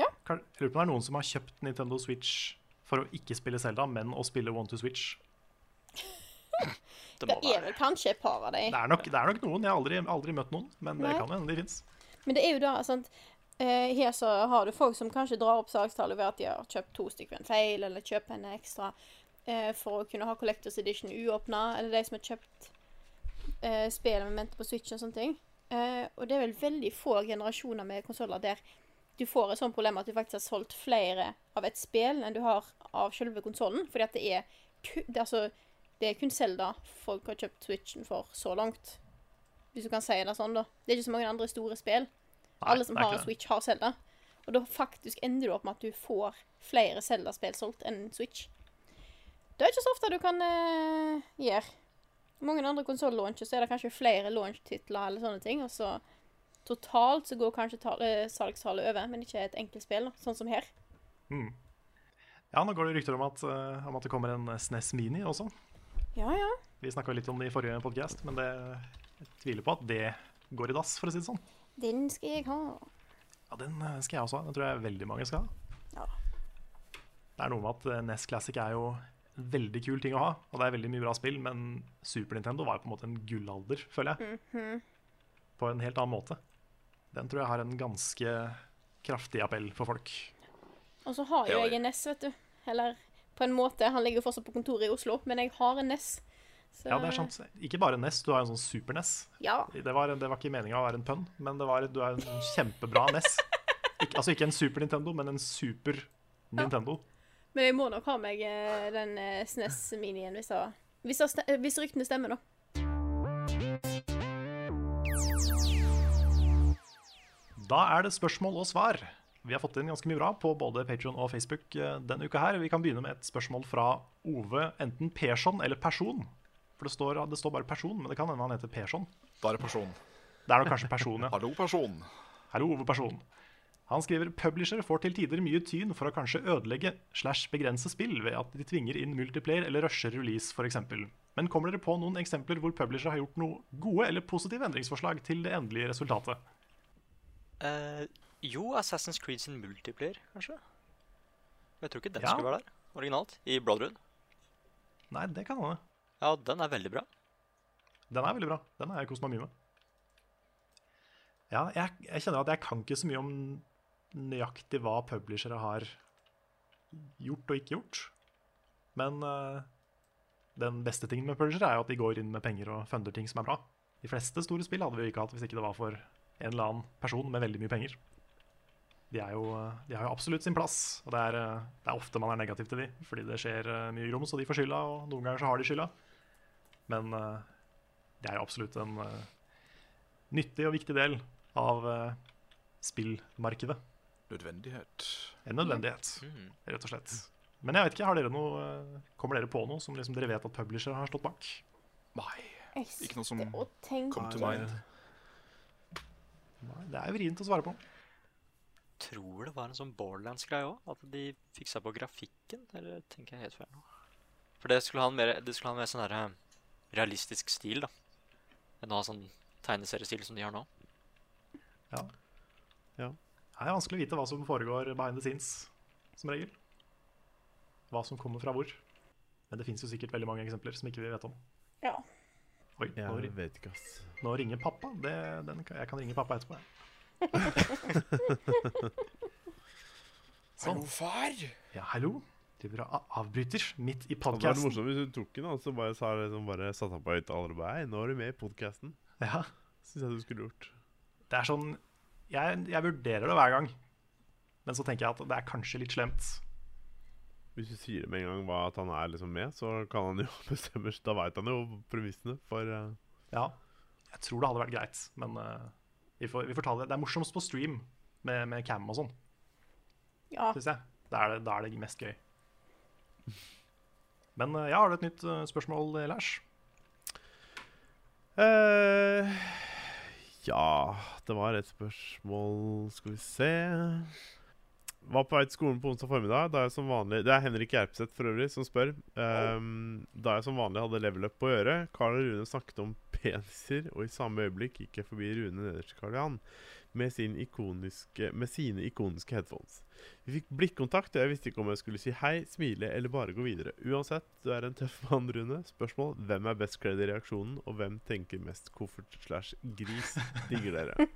Ja. Kan, jeg lurer på om det er noen som har kjøpt Nintendo Switch for å ikke spille Zelda, men å spille One to Switch. Det Det er vel kanskje et par av dem. Det er nok, det er nok noen. Jeg har aldri, aldri møtt noen, men det kan hende de fins. Men det er jo da sant eh, Her så har du folk som kanskje drar opp salgstallet ved at de har kjøpt to stykker en feil, eller kjøper en ekstra eh, for å kunne ha Collectors Edition uåpna, eller de som har kjøpt eh, spill med mente på Switch og sånne ting. Eh, og det er vel veldig få generasjoner med konsoller der du får et sånt problem at du faktisk har solgt flere av et spill enn du har av selve konsollen, fordi at det er det, altså, det er kun Zelda folk har kjøpt Switchen for så langt. Hvis du kan si det sånn, da. Det er ikke så mange andre store spill. Alle som har. Switch, har Zelda. Og da faktisk ender du opp med at du får flere Zelda-spill solgt enn Switch. Det er ikke så ofte du kan uh, gjøre. Mange andre konsoll-launcher så er det kanskje flere launch-titler eller sånne ting, og så totalt så går kanskje eh, salgstallet over, men ikke et enkelt spill, da, sånn som her. Mm. Ja, nå går det rykter om at, uh, om at det kommer en SNES Mini også. Ja, ja. Vi snakka litt om det i forrige podkast, men det, jeg tviler på at det går i dass, for å si det sånn. Den skal jeg ha. Ja, Den eh, skal jeg også ha. Den tror jeg veldig mange skal ha. Ja. Det er noe med at eh, NES Classic er jo en veldig kul ting å ha, og det er veldig mye bra spill, men Super Nintendo var jo på en måte en gullalder, føler jeg. Mhm. På en helt annen måte. Den tror jeg har en ganske kraftig appell for folk. Og så har jo jeg en NES, vet du. Eller på en måte. Han ligger jo fortsatt på kontoret i Oslo, men jeg har en NES. Så, Ja, det er sant. Ikke bare NES, du har en sånn super-NES. Ja. Det var, det var ikke meninga å være en pønn, men det var, du er en kjempebra NES. Ikke, altså ikke en Super Nintendo, men en Super Nintendo. Men jeg må nok ha meg eh, den eh, SNES-minien hvis, det- hvis, det hvis ryktene stemmer, da. Da er det spørsmål og svar. Vi har fått inn ganske mye bra på både Patreon og Facebook eh, denne uka her. Vi kan begynne med et spørsmål fra Ove, enten Persson eller Person. For det står, det står bare Person, men det kan hende han heter Persson. Da er det person. Det er nok kanskje Person, ja. Hallo, person. Hallo, Person. Han skriver publisher får til tider mye tyn for å kanskje ødelegge slash begrense spill ved at de tvinger inn multiplayer eller rusher release f.eks. Men kommer dere på noen eksempler hvor publisher har gjort noe gode eller positive endringsforslag til det endelige resultatet? Uh, jo, Assassin's Creed sin multiplayer, kanskje? Men jeg tror ikke den Ja. skulle være der originalt. I Bloodrood. Nei, det kan hende. Ja, den er veldig bra. Den er veldig bra. Den har jeg kost meg mye med. Ja, jeg, jeg kjenner at jeg kan ikke så mye om nøyaktig hva publishere har gjort og ikke gjort. Men uh, den beste tingen med publishere er jo at de går inn med penger og funder ting som er bra. De fleste store spill hadde vi jo ikke hatt hvis ikke det var for en eller annen person med veldig mye penger. De, jo, de har jo absolutt sin plass, og det er, eh, det er ofte man er negativ til de, fordi det skjer eh, mye grums, og de får skylda, og noen ganger så har de skylda. Men eh, det er absolutt en eh, nyttig og viktig del av eh, spillmarkedet. Nødvendighet. En nødvendighet, Mhm. rett og slett. Men jeg vet ikke, har dere noe, kommer dere på noe som liksom dere vet at publisher har stått bak? Nei. Ikke noe som kom til to mind. Nei, Det er vrient å svare på. Tror det var en sånn Borderlands-greie òg. At de fiksa på grafikken. Eller tenker jeg helt feil nå? For det skulle ha en mer, det skulle ha en mer sånn derre realistisk stil, da. Enn å ha sånn tegneseriestil som de har nå. Ja. Ja. Det er vanskelig å vite hva som foregår behind the scenes, som regel. Hva som kommer fra hvor. Men det fins jo sikkert veldig mange eksempler som ikke vi vet om. Ja. Oi, nå, Jeg vet ikke, ass. nå ringer pappa. Det, den, jeg kan ringe pappa etterpå. jeg. sånn. far! Ja, hallo? Driver og avbryter midt i Det var podkasten. morsomt hvis du tok den, og så bare, sa, liksom, bare satte han på høyt og bare nå er du med i podkasten. Ja, Syns jeg du skulle gjort. det er sånn jeg, jeg vurderer det hver gang. Men så tenker jeg at det er kanskje litt slemt. Hvis du sier med en gang hva at han er liksom med, så kan han jo bestemme Da veit han jo premissene for uh... Ja, jeg tror det hadde vært greit, men uh, vi, får, vi får ta det. Det er morsomst på stream med, med cam og sånn, ja. syns jeg. Da er, det, da er det mest gøy. Men eh, ja, har du et nytt eh, spørsmål, eh, Lars? Uh, Ja, det var et spørsmål Skal vi se Var på vei til skolen på onsdag formiddag. Da jeg som vanlig Det er Henrik Gjerpseth for øvrig som spør. Ehm, da jeg som vanlig hadde level up på øret, Karl og Rune snakket om peniser, og i samme øyeblikk gikk jeg forbi Rune nederst til Karl Johan med, sin ikoniske, med sine ikoniske headphones. Vi fikk blikkontakt, og jeg visste ikke om jeg skulle si hei, smile eller bare gå videre. Uansett, du er en tøff mann, Rune. Spørsmål hvem er best kledd i reaksjonen, og hvem tenker mest koffert slash gris? Digger dere.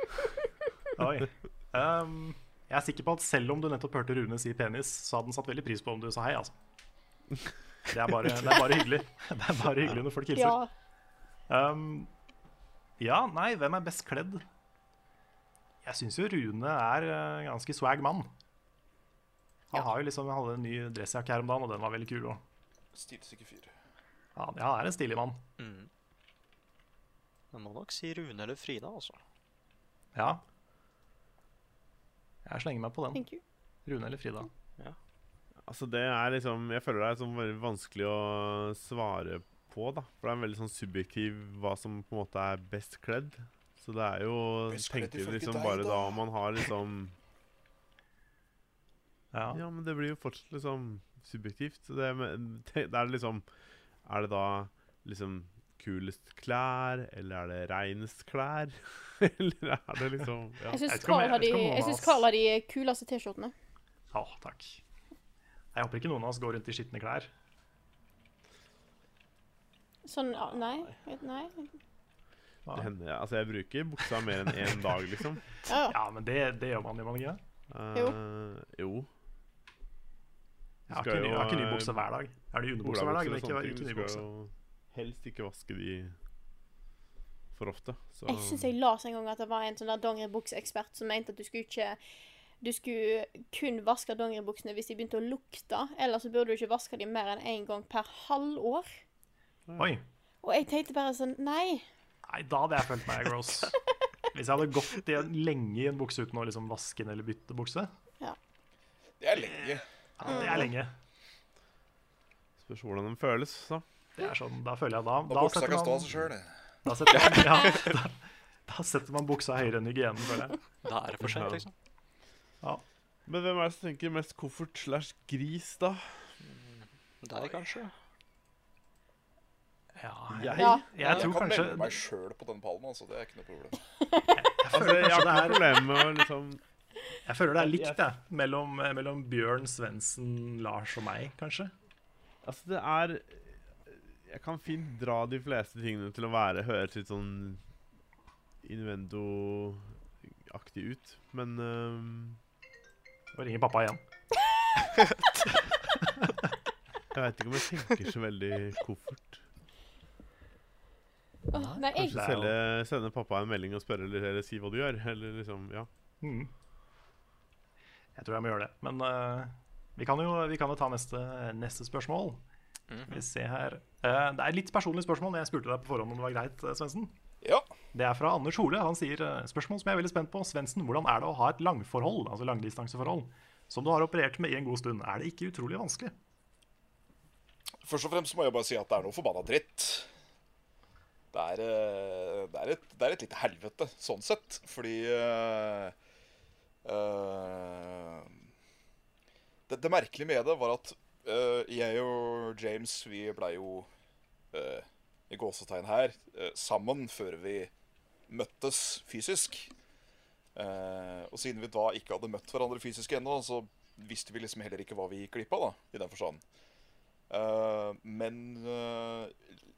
Oi. Um, jeg er sikker på at selv om du nettopp hørte Rune si penis, så hadde han satt veldig pris på om du sa hei, altså. Det er bare, det er bare hyggelig. Det er bare hyggelig når folk hilser. ja. Um, ja, nei, hvem er best kledd? Jeg syns jo Rune er en ganske swag mann. Han har jo liksom, han hadde en ny dressjakke her om dagen, og den var veldig kul. òg. Stilsikker fyr. ja, ja, han er en stilig mann. Mm. Jeg må nok si Rune eller Frida, altså. Ja. Jeg slenger meg på den. Thank you. Rune eller Frida. Altså det er liksom Jeg føler det er sånn veldig vanskelig å svare på, da. For det er veldig sånn subjektiv hva som på en måte er best kledd. Så det er jo Tenker liksom bare da om man har liksom Ja. Ja, men det blir jo fortsatt liksom subjektivt. Så det, det det er liksom Er det da liksom kulest klær, eller er det reinest klær? eller er det liksom ja. Jeg syns Carl har har de kuleste T-skjortene. Ja, takk. Jeg håper ikke noen av oss går rundt i skitne klær. Sånn Nei. Nei. Ja, Det hender, altså jeg bruker buksa mer enn én dag, liksom. Ja. men det, det gjør man jo, man ikke? Eh, jo. Jeg har Skal ikke, ny- jeg har ikke ny bukse eh, hver dag. Er det underbukse hver dag, eller ikke, ikke ny bukse? jo helst ikke vaske de for ofte. Så Jeg syns jeg leste en gang at det var en sånn dongeribukseekspert som mente at du skulle ikke Du skulle kun vaske dongeribuksene hvis de begynte å lukte. Eller så burde du ikke vaske dem mer enn én gang per halvår. Oi. Og jeg tenkte bare sånn Nei. Nei, da hadde jeg følt meg gross. Hvis jeg hadde gått i en, lenge i en bukse uten å liksom vaske den eller bytte bukse, Det er lenge. ja, det er lenge. spørs hvordan den føles, da. Det er sånn, Da føler jeg da Da buksa kan stå av seg sjøl. da setter man, ja, da, da setter man buksa høyere enn hygienen, føler jeg. Da er det for sent, Ja. liksom. Men hvem er det som tenker mest koffert slash gris, da? Deg, kanskje? Ja, Jeg, Ja. jeg Jeg tror kan kanskje melde meg sjøl på den pallen, altså. Det er ikke noe problem. Jeg føler altså, har det er problem med å liksom Jeg føler det er likt, jeg. Mellom, mellom Bjørn, Svendsen, Lars og meg, kanskje. Altså, det er Jeg kan fint dra de fleste tingene til å være høres litt sånn Innuendo-aktig ut, men øhm, Og ringer pappa igjen. jeg veit ikke om jeg tenker så veldig koffert. Åh, nei, Kanskje selge, sende pappa en melding og spørre eller, eller si hva du gjør. Eller liksom, ja. Mm. Jeg tror jeg må gjøre det. Men uh, vi, kan jo, vi kan jo ta neste, neste spørsmål. Mhm. Skal vi se her. uh, det er et litt personlig spørsmål, jeg spurte deg på forhånd om det var greit, Svensen Svendsen. Ja. Det er fra Anders Hole. Han sier eh, spørsmål som jeg er veldig spent på. Svendsen, hvordan er det å ha et langforhold, altså langdistanseforhold, som du har operert med i en god stund? Er det ikke utrolig vanskelig? Først og fremst må jeg bare si at det er noe forbanna dritt. Det er, eh, det er, et, det er et lite helvete, sånn sett. Fordi uh, uh, det, det merkelige med det var at uh, jeg og James, vi blei jo i gåsetegn her sammen før vi møttes fysisk. Og siden vi da ikke hadde møtt hverandre fysisk ennå, så visste vi liksom heller ikke hva vi gikk glipp av, da, i den forstand. Men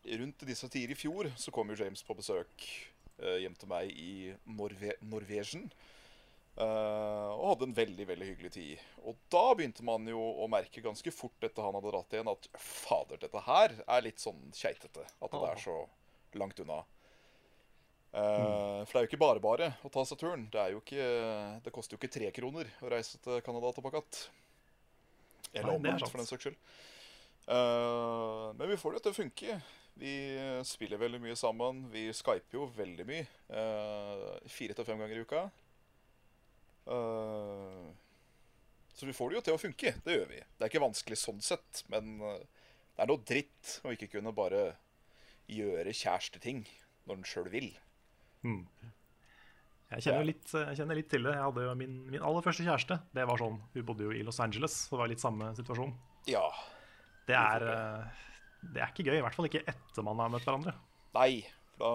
rundt disse tider i fjor så kom jo James på besøk eh, hjem til meg i Norve Norwegian. eh, og hadde en veldig veldig hyggelig tid. Og da begynte man jo å merke ganske fort etter han hadde dratt igjen, at fader, dette her er litt sånn keitete. At det er så langt unna. Eh, For det er jo ikke bare bare å ta seg turen. Det, ikke, det koster jo ikke tre kroner å reise til Canada tilbake igjen. Eller er omvendt, for den saks skyld. Uh, men vi får det til å funke. Vi spiller veldig mye sammen. Vi skyper jo veldig mye. eh, Fire til fem ganger i uka. Uh, så vi får det jo til å funke. Det gjør vi. Det er ikke vanskelig sånn sett, men eh, det er noe dritt å ikke kunne bare gjøre kjæresteting når en sjøl vil. Mm. Jeg kjenner, litt, jeg kjenner litt til det. Jeg hadde jo min, min aller første kjæreste. Det var sånn, Hun bodde jo i Los Angeles, så det var litt samme situasjon. Ja. Det er, eh, det er ikke gøy, i hvert fall ikke etter man har møtt hverandre. Nei. For da,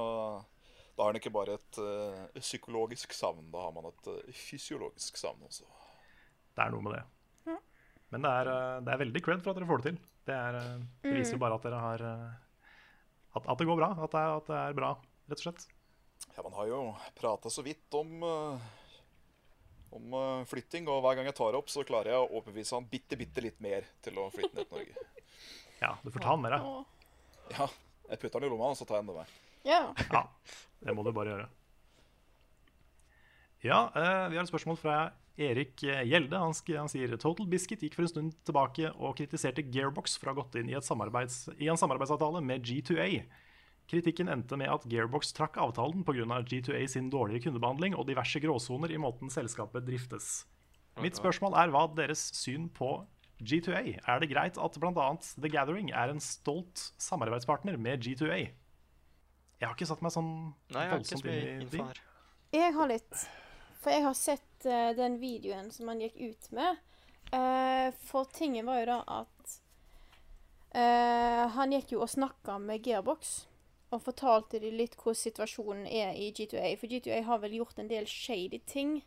da har en ikke bare et uh, psykologisk savn, da har man et uh, fysiologisk savn også. Det er noe med det. Men det er, eh, det er veldig cred for at dere får det til. Det, er, det viser jo bare at dere har at, at det går bra. At det, er, at det er bra, rett og slett. Ja, Man har jo prata så vidt om, om flytting, og hver gang jeg tar det opp, så klarer jeg å overbevise han bitte, bitte litt mer til å flytte ned til Norge. Ja, du får ta den med deg. Ja, jeg putter den i lomma, og så tar jeg den med meg. Ja. Ja, det må du bare gjøre. Ja, eh, vi har et spørsmål fra Erik eh, Gjelde. Han, han sier Total Biscuit gikk for en stund tilbake og kritiserte Gearbox for å ha gått inn i, et samarbeids i en samarbeidsavtale med G2A. Kritikken endte med at Gearbox trakk avtalen pga. G2A sin dårlige kundebehandling og diverse gråsoner i måten selskapet driftes. Mitt spørsmål er hva deres syn på G2A. Er det greit at bl.a. The Gathering er en stolt samarbeidspartner med G2A? Jeg har ikke satt meg sånn Nei, jeg har så voldsomt inn i info Jeg har litt. For jeg har sett uh, den videoen som han gikk ut med. Uh, for tingen var jo da at uh, Han gikk jo og snakka med Gearbox. Og fortalte de litt hvordan situasjonen er i G2A. For G2A har vel gjort en del shady ting.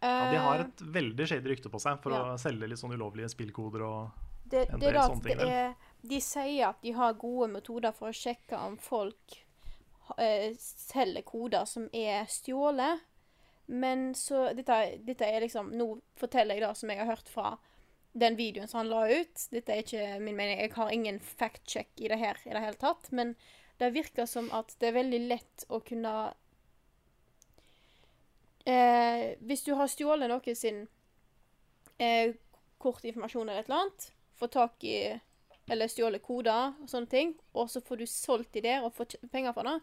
Ja, de har Eh, et veldig shady rykte på seg for Ja. å selge litt sånn ulovlige spillkoder og det, en det del da sånne ting, det er, De sier at de har gode metoder for å sjekke om folk uh, selger koder som er stjålet. Men så dette, dette er liksom Nå forteller jeg det som jeg har hørt fra den videoen som han la ut Dette er ikke min mening, jeg har ingen fact-check i det her i det hele tatt. Men det virker som at det er veldig lett å kunne eh, Hvis du har stjålet noen sin eh, kortinformasjon eller et eller annet, får tak i eller stjålet koder og sånne ting, og så får du solgt de der og får penger for det,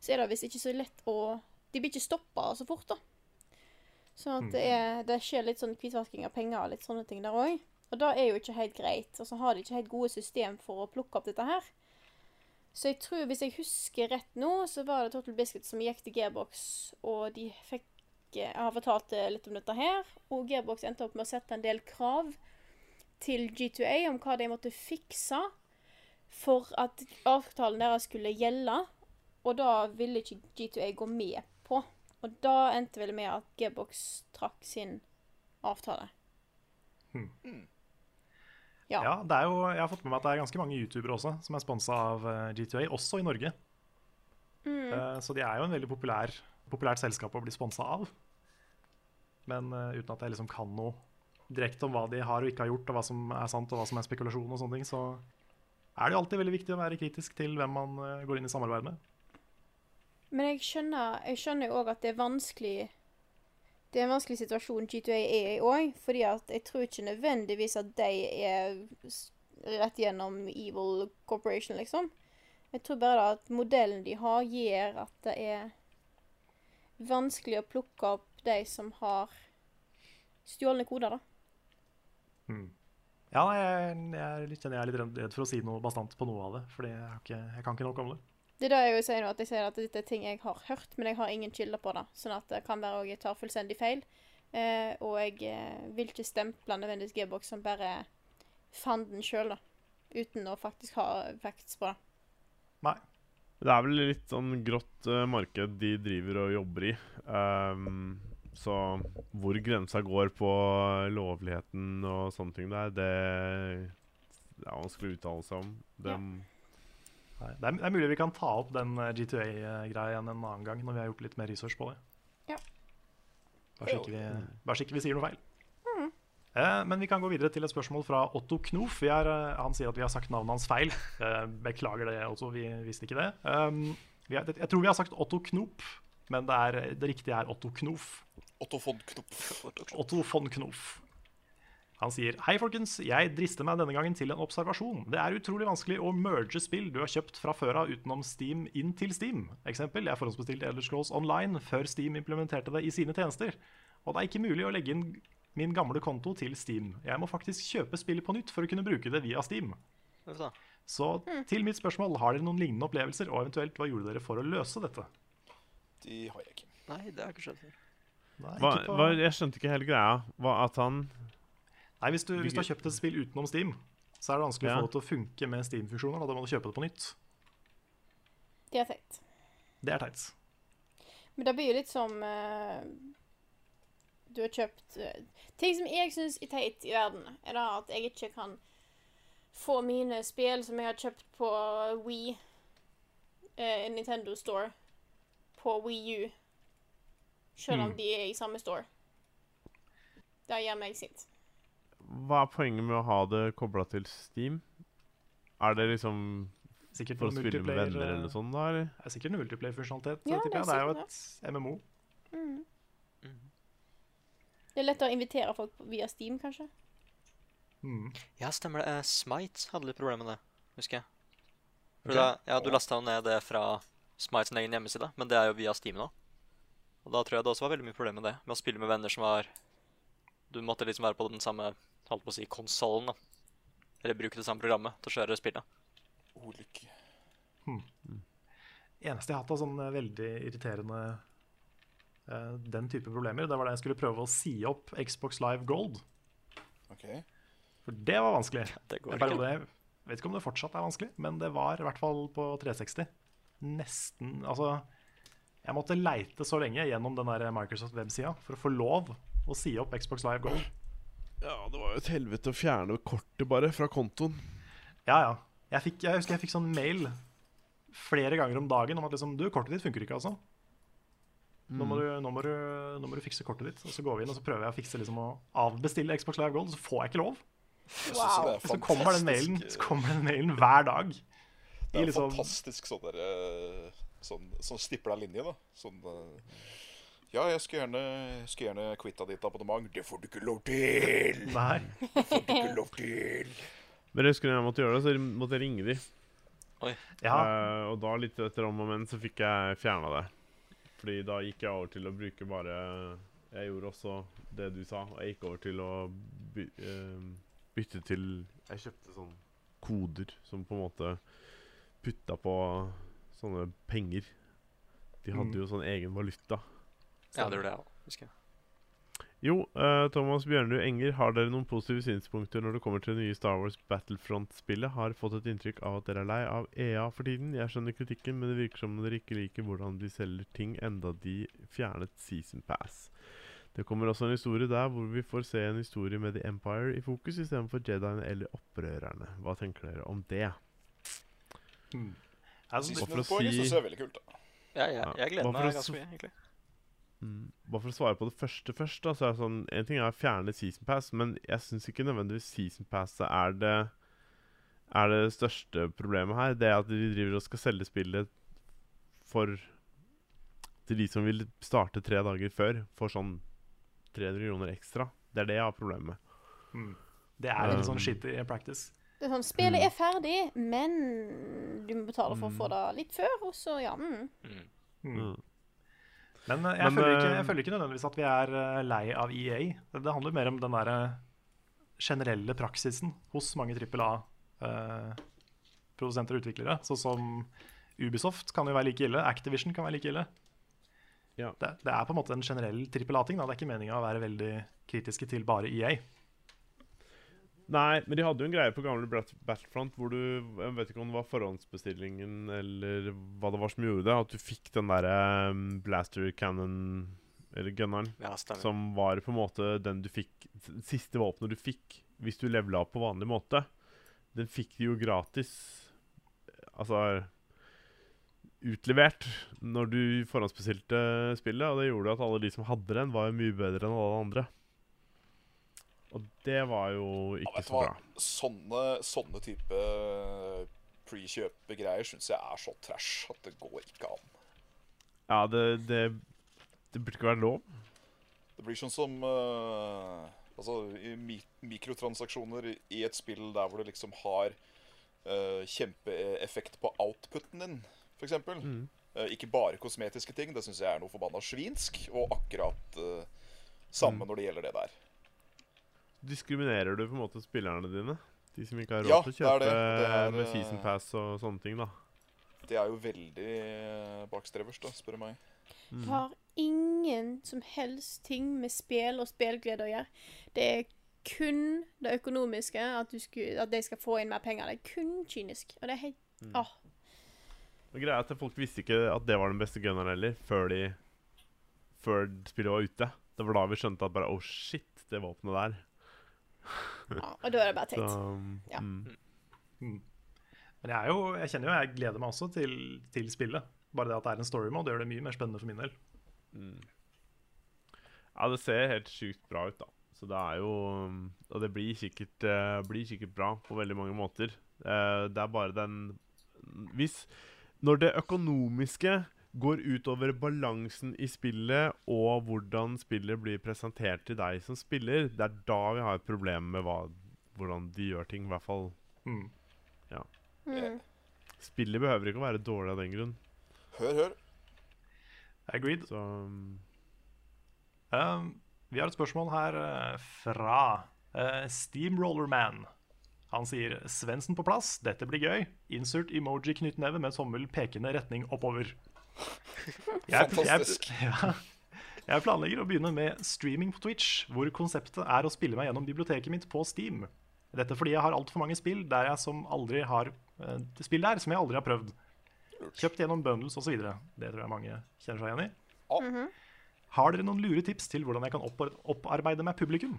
så er det visst ikke så lett å De blir ikke stoppa så fort, da. Sånn at det, er, det skjer litt sånn hvitvasking av penger og litt sånne ting der òg. Og det er jo ikke helt greit. Og så har de ikke helt gode system for å plukke opp dette her. Så jeg tror, hvis jeg husker rett nå, så var det Total Biscuit som gikk til Gearbox, og de fikk Jeg har fortalt eh, litt om dette her, og Gearbox endte opp med å sette en del krav til G2A om hva de måtte fikse for at avtalen deres skulle gjelde, og da ville ikke G2A gå med på. Og da endte vel med at Gearbox trakk sin avtale. Ja. Ja, det er jo, jeg har fått med meg at det er ganske mange youtubere også som er sponsa av eh, G2A, også i Norge. Eh, så de er jo en veldig populær, populært selskap å bli sponsa av. Men uh, uten at jeg liksom kan noe direkte om hva de har og ikke har gjort, og hva som er sant og hva som er spekulasjon, og sånne ting, så er det jo alltid veldig viktig å være kritisk til hvem man uh, går inn i samarbeid med. Men jeg skjønner jeg skjønner jo òg at det er vanskelig Det er en vanskelig situasjon G2A er i òg, fordi at jeg tror ikke nødvendigvis at de er rett gjennom Evil Corporation, liksom. Jeg tror bare da at modellen de har, gjør at det er vanskelig å plukke opp de som har stjålne koder, da. Hmm. Ja, jeg, jeg, litt, jeg er litt redd- for å si noe bastant på noe av det, For jeg, jeg kan ikke nok om det. Det er det jeg jo sier nå, at jeg sier at dette er ting jeg har hørt, men jeg har ingen kilder på det. Sånn at det kan være jeg tar fullstendig feil. Eh, og jeg eh, vil ikke stemple nødvendigvis Gearbox som bare fanden sjøl, da. Uten å faktisk ha facts på det. Nei. Det er vel litt sånn grått uh, marked de driver og jobber i. Um, så hvor grensa går på lovligheten og sånne ting der, det, det er vanskelig å uttale seg om. Det, ja. det, er, det er mulig vi kan ta opp den eh, G2A-greia igjen en annen gang når vi har gjort litt mer research på det. Ja. Bare så ikke vi, bare så ikke vi sier noe feil. Eh, men vi kan gå videre til et spørsmål fra Otto Knof. Vi er, eh, han sier at vi har sagt navnet hans feil. Eh, beklager det, Otto. Vi visste ikke det. Um, er, jeg tror vi har sagt Otto Knop, men det, er, det riktige er Otto Knof. Otto von Knopf. Otto von Knof. Han sier Hei, folkens. Jeg drister meg denne gangen til en observasjon. Det er utrolig vanskelig å merge spill du har kjøpt fra før av utenom Steam inn til Steam. Eksempel, jeg forhåndsbestilte Elder Scrolls Online før Steam implementerte det i sine tjenester. Og det er ikke mulig å legge inn min gamle konto til Steam. Jeg må faktisk kjøpe spillet på nytt for å kunne bruke det via Steam. Så til mitt spørsmål, har dere noen lignende opplevelser, og eventuelt hva gjorde dere for å løse dette? De har jeg ikke. Nei, det har jeg ikke skjønt. Nei, hva, på- hva, jeg skjønte ikke hele greia. Hva, at han Nei, hvis du, hvis du har kjøpt et spill utenom Steam, så er det vanskelig å få det til å funke med Steam-funksjoner, da må du kjøpe det på nytt. Det er teit. Det er teit. Men det blir jo litt som eh, Du har kjøpt uh, Ting som jeg syns er teit i verden, er da at jeg ikke kan få mine spill som jeg har kjøpt på Wii, uh, Nintendo Store, på Wii U, selv om mm. de er i samme store. Det gjør meg sint. Hva er poenget med å ha det kobla til Steam? Er det liksom Sikkert for å spille med venner eller sånn? noe sånt, da? Eller? Det er sikkert noe multiplayer-funksjonalitet. Ja, det det er jo et MMO. Mm. Mhm. Det er lettere å invitere folk via Steam, kanskje. Mm. Ja, stemmer det. Uh, Smite hadde litt problemer med det, husker jeg. For Ok. da, ja, Du lasta jo ned det fra Smites egen hjemmeside, men det er jo via Steam nå. Og da tror jeg det også var veldig mye problemer med det, med å spille med venner som var Du måtte liksom være på den samme holdt på å si, konsollen, da. Eller bruke det samme programmet til å kjøre spillet. Ulykke. Eneste jeg har hatt av sånn eh, veldig irriterende den type problemer, det var da jeg skulle prøve å si opp Xbox Live Gold. Okay. For det var vanskelig. Det jeg vet ikke om det fortsatt er vanskelig, men det var i hvert fall på 360. Nesten Altså, jeg måtte leite så lenge gjennom den der Microsoft-websida for å få lov å si opp Xbox Live Gold. Ja, det var jo et helvete å fjerne kortet bare fra kontoen. Ja, ja. Jeg, fikk, jeg husker jeg fikk sånn mail flere ganger om dagen om at liksom, du, kortet ditt funker ikke, altså. Nå, må du, nå, må du, nå må du fikse kortet ditt. Og så går vi inn og så prøver jeg å fikse liksom å avbestille Xbox Live Gold, og så får jeg ikke lov. Wow. Så kommer den mailen, så kommer den mailen hver dag. Det er liksom, fantastisk sånn der eh, Sånn, sånn stipla linje, da. Sånn eh, Ja, jeg skulle gjerne, skulle gjerne quitta ditt abonnement. Det får du ikke lov til! nei. Det får du ikke lov til! Men jeg husker når jeg måtte gjøre det, så måtte jeg ringe de. Ja, Uh, og da, litt etter om og men, så fikk jeg fjerna det. Fordi da gikk jeg over til å bruke bare Jeg gjorde også det du sa, og jeg gikk over til å by, uh, bytte til Jeg kjøpte sånn koder som på en måte putta på sånne penger. De hadde Mm. jo sånn egen valuta. Ja, det gjorde jeg òg. Husker jeg. Jo, uh, Thomas Bjørnrud Enger, har dere noen positive synspunkter når det kommer til det nye Star Wars Battlefront-spillet? Har fått et inntrykk av at dere er lei av EA for tiden. Jeg skjønner kritikken, men det virker som dere ikke liker hvordan de selger ting enda de fjernet Season Pass. Det kommer også en historie der hvor vi får se en historie med The Empire i fokus istedenfor Jediene eller opprørerne. Hva tenker dere om det? Hmm. altså, Hva for å Season-poenget si- synes jeg er veldig kult. da. Ja, Ja. jeg gleder Hva meg ganske mye, egentlig. Mm. Bare for å svare på det første først, da, så er det sånn En ting er å fjerne Season Pass, men jeg syns ikke nødvendigvis Season Passet er det Er det største problemet her. Det er at de driver og skal selge spillet for Til de som vil starte tre dager før, for sånn 300 kroner ekstra. Det er det jeg har problemer med. mm. Det er litt sånn Um, shitty practice. Det er sånn, Spillet Mm. er ferdig, men du må betale for å få det litt før, og så, ja mm. Men eh, jeg, Men, føler ikke, eh, jeg føler ikke nødvendigvis at vi er eh, lei av EA. Det, handler mer om den der generelle praksisen hos mange trippel A-produsenter og utviklere. Sånn som Ubisoft kan jo være like ille. Activision kan være like ille. Ja. Det, det er på en måte en generell trippel A-ting. Det er ikke meninga å være veldig kritiske til bare EA. Nei, men de hadde jo en greie på gamle Battlefront hvor du Jeg vet ikke om det var forhåndsbestillingen eller hva det var som gjorde det, at du fikk den derre um, blaster cannon Eller gunneren. Ja. Som var på en måte den du fikk Siste våpenet du fikk hvis du levela på vanlig måte. Den fikk de jo gratis Altså utlevert når du forhåndsbestilte spillet. Og det gjorde at alle de som hadde den, var jo mye bedre enn alle andre. Og det var jo ikke ja, så bra. Sånne, sånne type pre-kjøpegreier syns jeg er så trash at det går ikke an. Ja, det, det, det burde ikke være lov. Det blir sånn som uh, Altså i mikrotransaksjoner i- i et spill der hvor det liksom har uh, kjempeeffekt på outputen din, f.eks. Mm. Uh, ikke bare kosmetiske ting. Det syns jeg er noe forbanna svinsk. Og akkurat uh, samme Mm. når det gjelder det der. Diskriminerer du på en måte spillerne dine? De som ikke har råd Ja, til å det er kjøpe det. Det er, med eh, season pass og sånne ting, da. Det er jo veldig bakstrevers, da, spør du meg. Mm. Det har ingen som helst ting med spill og spillglede å gjøre. Det er kun det økonomiske, at, du skulle, at de skal få inn mer penger. Det er kun kynisk. Og det er helt Mm. Åh. Og greia er at Folk visste ikke at det var den beste gunneren heller, før, de, før spillet var ute. Det var da vi skjønte at bare Oh shit, det våpenet der. Ja, og da er det bare Så, teit. Ja. mm. Men jeg, er jo, jeg kjenner jo jeg gleder meg også til, til spillet. Bare det at det er en story mode, gjør det mye mer spennende for min del. Mm. Ja, det ser helt sjukt bra ut, da. Så det er jo Og det blir sikkert, uh, blir sikkert bra på veldig mange måter. Uh, det er bare den Hvis Når det økonomiske går utover balansen i spillet og hvordan spillet blir presentert til deg som spiller, det er da vi har et problem med hva, hvordan de gjør ting. I hvert fall Mm. Mm. Spillet behøver ikke å være dårlig av den grunn. Hør, hør. Agreed. Så um, Um, vi har et spørsmål her eh, fra uh, Steamrollerman. Han sier 'Svendsen på plass, dette blir gøy'. Insert emoji knyttneve med tommel pekende retning oppover. Jeg, jeg, ja, jeg planlegger å begynne med streaming på Twitch, hvor konseptet er å spille meg gjennom biblioteket mitt på Steam. Dette fordi jeg har altfor mange spill der jeg som aldri har uh, spill der som jeg aldri har prøvd. Kjøpt gjennom bundles osv. Det tror jeg mange kjenner seg igjen i. Ja. Har dere noen lure tips til hvordan jeg kan opp opparbeide meg publikum?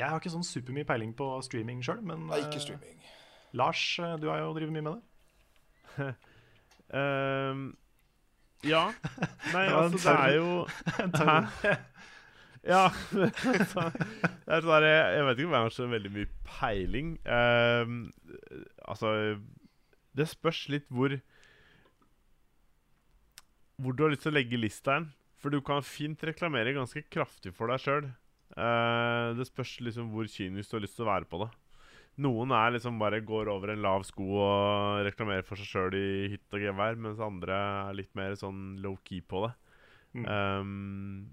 Jeg har ikke sånn supermye peiling på streaming sjøl, men Nei, ikke eh, streaming. Lars, eh, du har jo drevet mye med det. um, Ja. Nei, altså, det er jo? Ja. det er sånn jeg, vet ikke om jeg har så veldig mye peiling. Ehm, altså Det spørs litt hvor Hvor du har lyst til å legge lista hen. For du kan fint reklamere ganske kraftig for deg sjøl. det spørs liksom hvor kynisk du har lyst til å være på det. Noen er liksom bare går over en lav sko og reklamerer for seg sjøl i hytt og gevær, mens andre er litt mer sånn low-key på det. Mm. Um,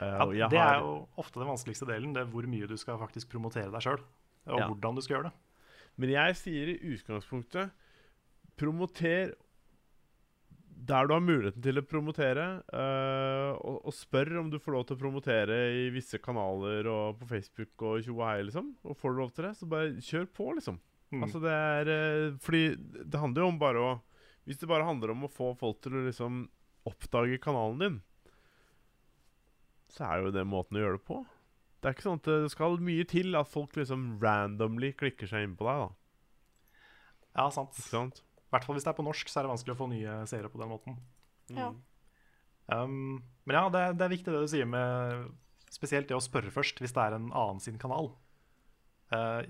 uh, Ja, det har- er jo ofte den vanskeligste delen. Det er hvor mye du skal faktisk promotere deg sjøl. Og Ja. hvordan du skal gjøre det. Men jeg sier i utgangspunktet promoter der du har muligheten til å promotere, uh, og, og spør om du får lov til å promotere i visse kanaler og på Facebook og tjo og hei, liksom. Og får du lov til det, så bare kjør på, liksom. Mm. Altså det er uh, Fordi det handler jo om bare å Hvis det bare handler om å få folk til å liksom oppdage kanalen din, så er jo det måten å gjøre det på. Det er ikke sånn at det skal mye til at folk liksom randomly klikker seg inn på deg, da. ja, sant. Ikke sant? I hvert fall hvis det er på norsk, så er det vanskelig å få nye seere på den måten. Ja. Um, men ja, det, er- det er viktig det du sier med spesielt det å spørre først hvis det er en annen sin kanal. Uh,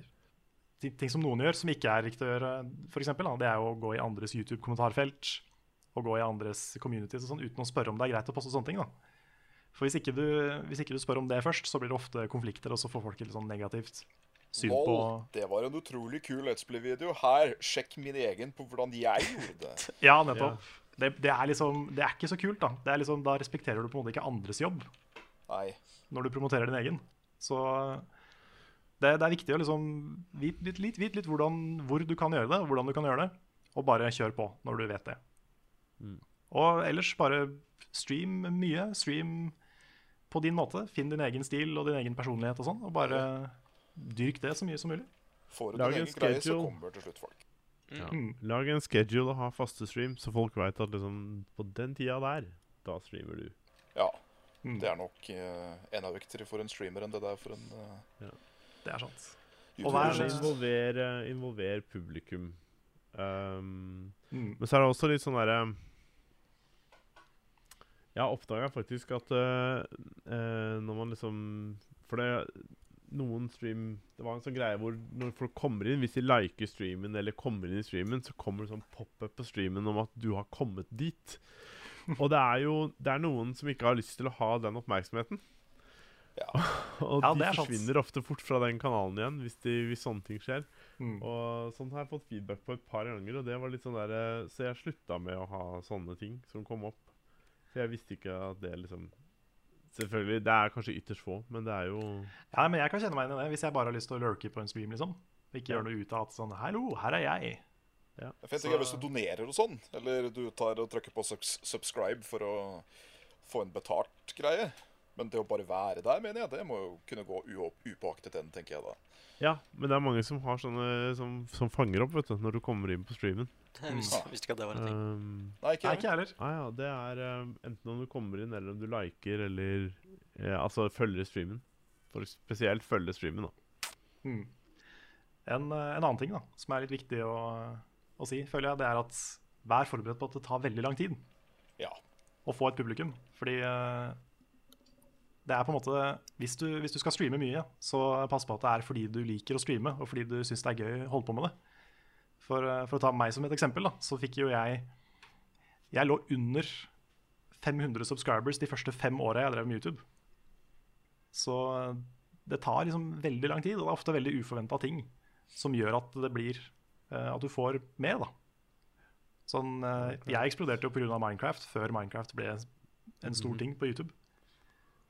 ting som noen gjør som ikke er riktig å gjøre, for eksempel, da, det er å gå i andres YouTube-kommentarfelt og gå i andres communities og sånn, uten å spørre om det er greit å poste sånne ting. da. For hvis ikke, du, hvis ikke du spør om det først, så blir det ofte konflikter, og så får folk et litt sånn negativt syn på det var en utrolig kul Let's Play-video. Her, sjekk min egen på hvordan jeg gjorde det. Ja, nettopp. Det, det, er liksom, det er ikke så kult, da. Det er liksom, da respekterer du på en måte ikke andres jobb. Nei. når du promoterer din egen. Så det, det er viktig å liksom vite litt, litt, vite litt hvordan, hvor du kan gjøre det, og hvordan du kan gjøre det. Og bare kjør på når du vet det. Mm. Og ellers bare stream mye. Stream på din måte. Finn din egen stil og din egen personlighet og sånn. Og bare dyrk det så mye som mulig. Får du Lag din en egen greie, så kommer til slutt folk. Ja. Mm. Lag en schedule og ha faste stream, så folk veit at liksom på den tida der, da streamer du. Ja. Mm. Det er nok uh, enda viktigere for en streamer enn det det er for en uh, Det er sant. Og vær involver, eh, involver publikum. Um, Mm. men så er det også litt sånn derre Jeg har oppdaga faktisk at uh, eh, når man liksom For det noen stream Det var en sånn greie hvor når folk kommer inn, hvis de liker streamen eller kommer inn i streamen, så kommer det sånn pop-up på streamen om at du har kommet dit. Og det er jo det er noen som ikke har lyst til å ha den oppmerksomheten. Ja. og Ja, de det er sant. forsvinner ofte fort fra den kanalen igjen hvis, de, hvis sånne ting skjer. Mm. Og sånn har jeg fått feedback på et par ganger, og det var litt sånn der, eh, så jeg slutta med å ha sånne ting som kom opp. For jeg visste ikke at det liksom Selvfølgelig, det er kanskje ytterst få, men det er jo Ja, men jeg kan kjenne meg igjen i det hvis jeg bare har lyst til å lurke på en stream, liksom. Ikke gjøre noe ut av at sånn Hallo, her er jeg. Jeg vet ikke hvis du donerer og sånn, eller du tar og trykker på subscribe for å få en betalt greie. Men det å bare være der, mener jeg, det må jo kunne gå upåaktet hen, tenker jeg da. Ja, men det er mange som har sånne som, som fanger opp vet du, når du kommer inn på streamen. Jeg visste, visste ikke at det var en ting. Um, Nei, ikke Nei, jeg. ikke heller. ah, ja, det er um, enten om du kommer inn, eller om du liker, eller ja, Altså følger streamen. For spesielt følger streamen, da. Mm. En, eh, en annen ting da, som er litt viktig å, å si, føler jeg, det er at vær forberedt på at det tar veldig lang tid Ja. å få et publikum. Fordi eh, det er på en måte hvis du, hvis du skal streame mye, så pass på at det er fordi du liker å streame, og fordi du syns det er gøy å holde på med det. For, eh, for å ta meg som et eksempel, da, så fikk jo jeg Jeg lå under 500 subscribers de første fem åra jeg drev med YouTube. Så eh, det tar liksom veldig lang tid, og det er ofte veldig uforventa ting som gjør at det blir eh, At du får mer, da. Sånn, jeg eksploderte jo pga. Minecraft før Minecraft ble en stor ting på YouTube.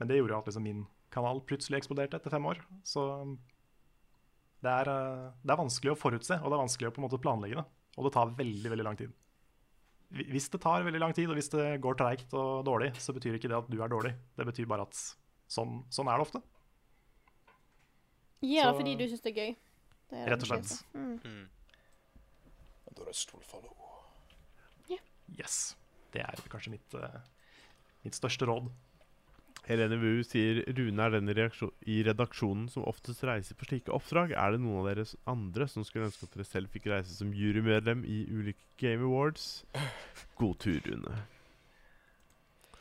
Men det gjorde jo at liksom min kanal plutselig eksploderte etter fem år. Så det er, eh, det er vanskelig å forutse, og det er vanskelig å på en måte planlegge det. Og det tar veldig veldig lang tid. Hvis det tar veldig lang tid, og hvis det går treigt og dårlig, så betyr ikke det at du er dårlig. Det betyr bare at sånn, sånn er det ofte. Ja, Så- fordi du syns det er gøy. Det er Rett og slett. Mm. Mm. The rest will follow. Yes. Det er kanskje mitt, eh, mitt største råd. Helene Wu sier Rune er den i, redaksjonen som oftest reiser på slike oppdrag. Er det noen av deres andre som skulle ønske at dere selv fikk reise som jurymedlem i ulike Game Awards? God tur, Rune.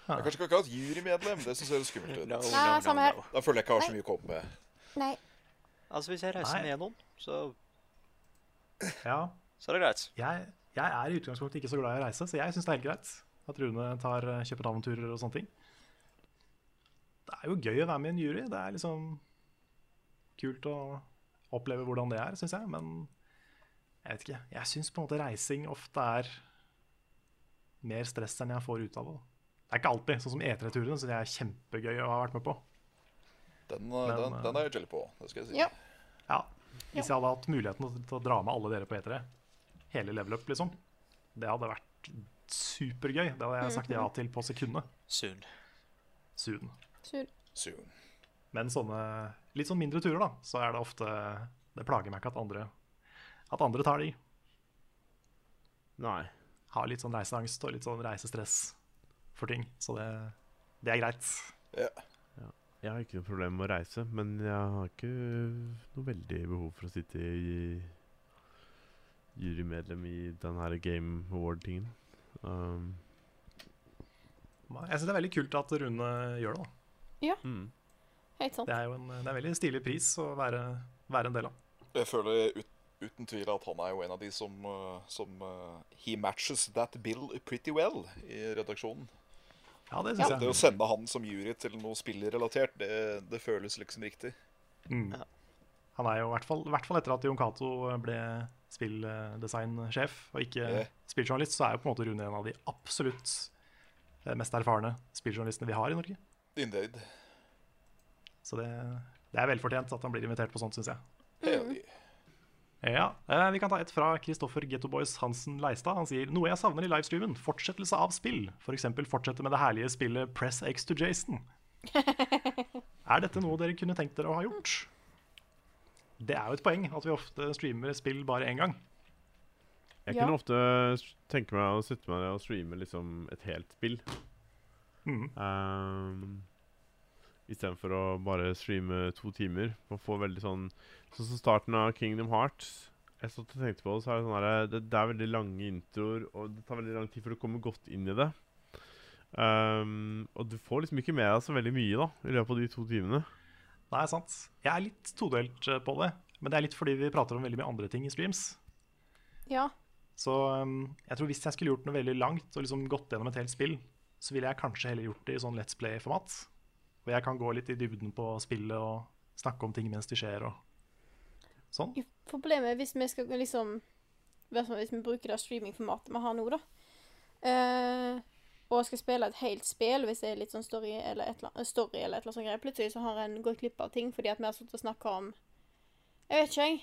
Jeg kanskje ikke akkurat jurymedlem. Det syns jeg høres skummelt ut. No, Nei, no, no. Da føler jeg ikke jeg har så mye å komme med. Nei. Altså, hvis jeg reiser Nei. med noen, så, Ja, så er det greit. jeg, jeg er i utgangspunktet ikke så glad i å reise, så jeg syns det er helt greit at Rune tar eh, København-turer og sånne ting. Det er jo gøy å være med i en jury. Det er liksom kult å oppleve hvordan det er, syns jeg. Men jeg vet ikke. Jeg syns på en måte reising ofte er mer stress enn jeg får ut av det. Det er ikke alltid. Sånn som E3-turene syns jeg er kjempegøy å ha vært med på. Den, eh, Men, den, eh, den er jeg jelly på. Det skal jeg si. Ja. Ja, Hvis jeg hadde hatt muligheten til å dra med alle dere på E3, hele level up, liksom, det hadde vært supergøy. Det hadde jeg sagt ja til på sekundet. Soon. Soon. Så, Soon. Men sånne litt sånn mindre turer, da, så er det ofte Det plager meg ikke at andre, at andre tar de. Nei. Har litt sånn reiseangst og litt sånn reisestress for ting. Så det, det er greit. Ja. Jeg har ikke noe problem med å reise, men jeg har ikke noe veldig behov for å sitte i jurymedlem i den her Game Award-tingen. Um, Jeg syns det er veldig kult at Rune gjør det. da. Mm. helt sant. Det er jo en, det er en veldig stilig pris å være, være en del av. Jeg føler ut, uten tvil at han er jo en av de som, eh, som uh, He matches that bill pretty well i redaksjonen. Ja, det synes ja. jeg. det å sende han som jury til noe spillrelatert, det, det føles liksom riktig. Mm. Ja. Han er jo i hvert fall, i hvert fall etter at Jon Cato ble spilldesignsjef og ikke yeah. spilljournalist, så er jo på en måte Rune en av de absolutt eh, mest erfarne spilljournalistene vi har i Norge. Indeed. Så det, det er velfortjent at han blir invitert på sånt, syns jeg. Ja, eh, Vi kan ta et fra Kristoffer Gettoboys Hansen Leistad. Han sier noe jeg savner i livestreamen. Fortsettelse av spill. F.eks. fortsette med det herlige spillet Press X to Jason. er dette noe dere kunne tenkt dere å ha gjort? Det er jo et poeng at vi ofte streamer spill bare én gang. Jeg Ja. kunne ofte tenke meg å sitte med det og streame liksom et helt spill. Mm. Um, Istedenfor å bare streame to timer. Man får veldig sånn Sånn som starten av Kingdom Hearts. Jeg satt og tenkte på det, så er det sånn her, det, det er veldig lange introer, og det tar veldig lang tid før du kommer godt inn i det. Um, og du får liksom ikke med deg så veldig mye da i løpet av de to timene. Nei, sant. Jeg er litt todelt eh, på det. Men det er litt fordi vi prater om veldig mye andre ting i streams. Ja. Så um, jeg tror hvis jeg skulle gjort noe veldig langt og liksom gått gjennom et helt spill, så ville jeg kanskje heller gjort det i sånn Let's Play-format. Hvor jeg kan gå litt i dybden på spillet og snakke om ting mens de skjer og sånn. Problemet er hvis vi skal liksom Hvis vi bruker det streamingformatet vi har nå, da. uh, og skal spille et helt spill, hvis det er litt sånn story eller et eller annet, story eller et eller annet sånt greier, plutselig så har en gått glipp av ting fordi at vi har sittet og snakka om Jeg vet ikke, jeg.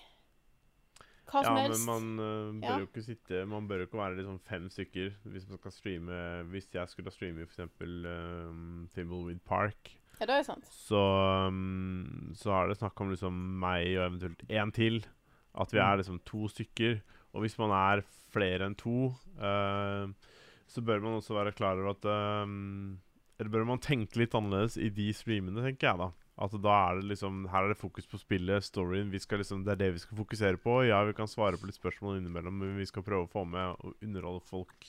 Hva Ja, som men man uh, bør Ja. jo ikke sitte Man bør jo ikke være liksom fem stykker hvis man skal streame Hvis jeg skulle streame f.eks. Um, Thimbleweed Park, Ja, det er sant. så, um, så er det snakk om liksom meg og eventuelt én til. At vi Mm. er liksom to stykker. Og hvis man er flere enn to, uh, så bør man også være klar over at um, Eller bør man tenke litt annerledes i de streamene, tenker jeg, da. At da er det liksom Her er det fokus på spillet, storyen. Vi skal liksom, det er det vi skal fokusere på. Ja, vi kan svare på litt spørsmål innimellom, men vi skal prøve å få med og underholde folk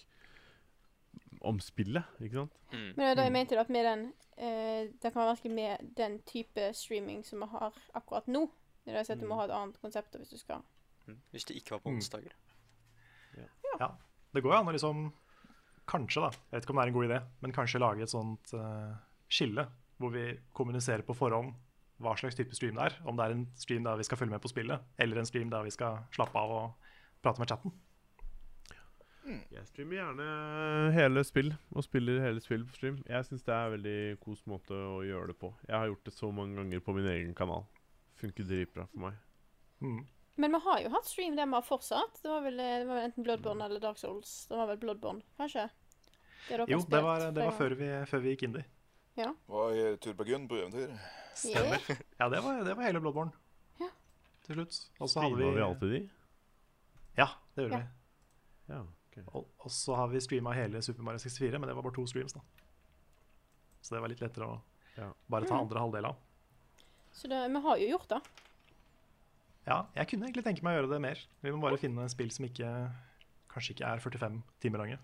om spillet, ikke sant? Mm. Men er det jeg Mm. mente, at med den eh, Det kan være vanskelig med den type streaming som vi har akkurat nå. Det er at Du må Mm. ha et annet konsept da, hvis du skal Mm. Hvis det ikke var på Mm. onsdager. Ja, det går jo an å liksom Kanskje, da. Jeg vet ikke om det er en god idé, men kanskje lage et sånt uh, skille hvor vi kommuniserer på forhånd hva slags type stream det er. Om det er en stream der vi skal følge med på spillet, eller en stream der vi skal slappe av og prate med chatten. Jeg streamer gjerne hele spill, og spiller hele spill på stream. Jeg syns det er en veldig kos måte å gjøre det på. Jeg har gjort det så mange ganger på min egen kanal. Funker dritbra for meg. Mm. Men vi har jo hatt stream der vi har fortsatt. Det var vel, det var vel enten Bloodborne eller Dark Souls. Det var vel Bloodborne, kanskje? Det Jo, det var, det var før, vi, før vi gikk indie. Var i Turbagun på eventyr. Stemmer. Ja, det var, det var hele Bloodborne. Ja. Til slutt. Og så hadde Streama vi vi alltid de? Ja, det gjorde Ja. vi. Ja, ok. Og, og så har vi streama hele Super Mario 64, men det var bare to streams, da. Så det var litt lettere å Ja. bare ta Mm. andre halvdel av. Så det, vi har jo gjort det. Ja, jeg kunne egentlig tenke meg å gjøre det mer. Vi må bare finne spill som ikke kanskje ikke er 45 timer lange.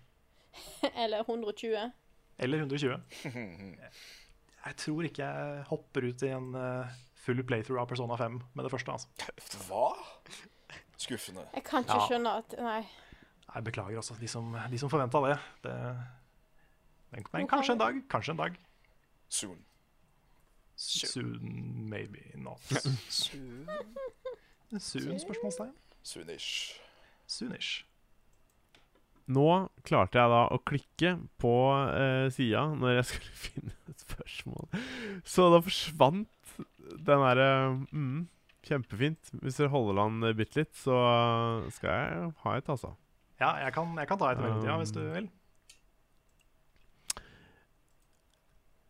eller 120. Eller 120. Jeg tror ikke jeg hopper ut i en eh, full playthrough av Persona 5 med det første. altså. Hva? Skuffende. Jeg kan ikke Ja. skjønne at Nei. Jeg beklager altså, de som, de som forventa det. det men, men kanskje en dag. Kanskje en dag. Soon. Soon, maybe not. Soon? Spørsmålstegn. Soonish. Soonish. Nå klarte jeg da å klikke på uh, sida når jeg skulle finne et spørsmål. Så da forsvant den derre mm, Kjempefint. Hvis dere holder eh, bitte litt, så skal jeg ha et, altså. Ja, jeg kan, jeg kan ta et i mellomtida hvis du Um, vil.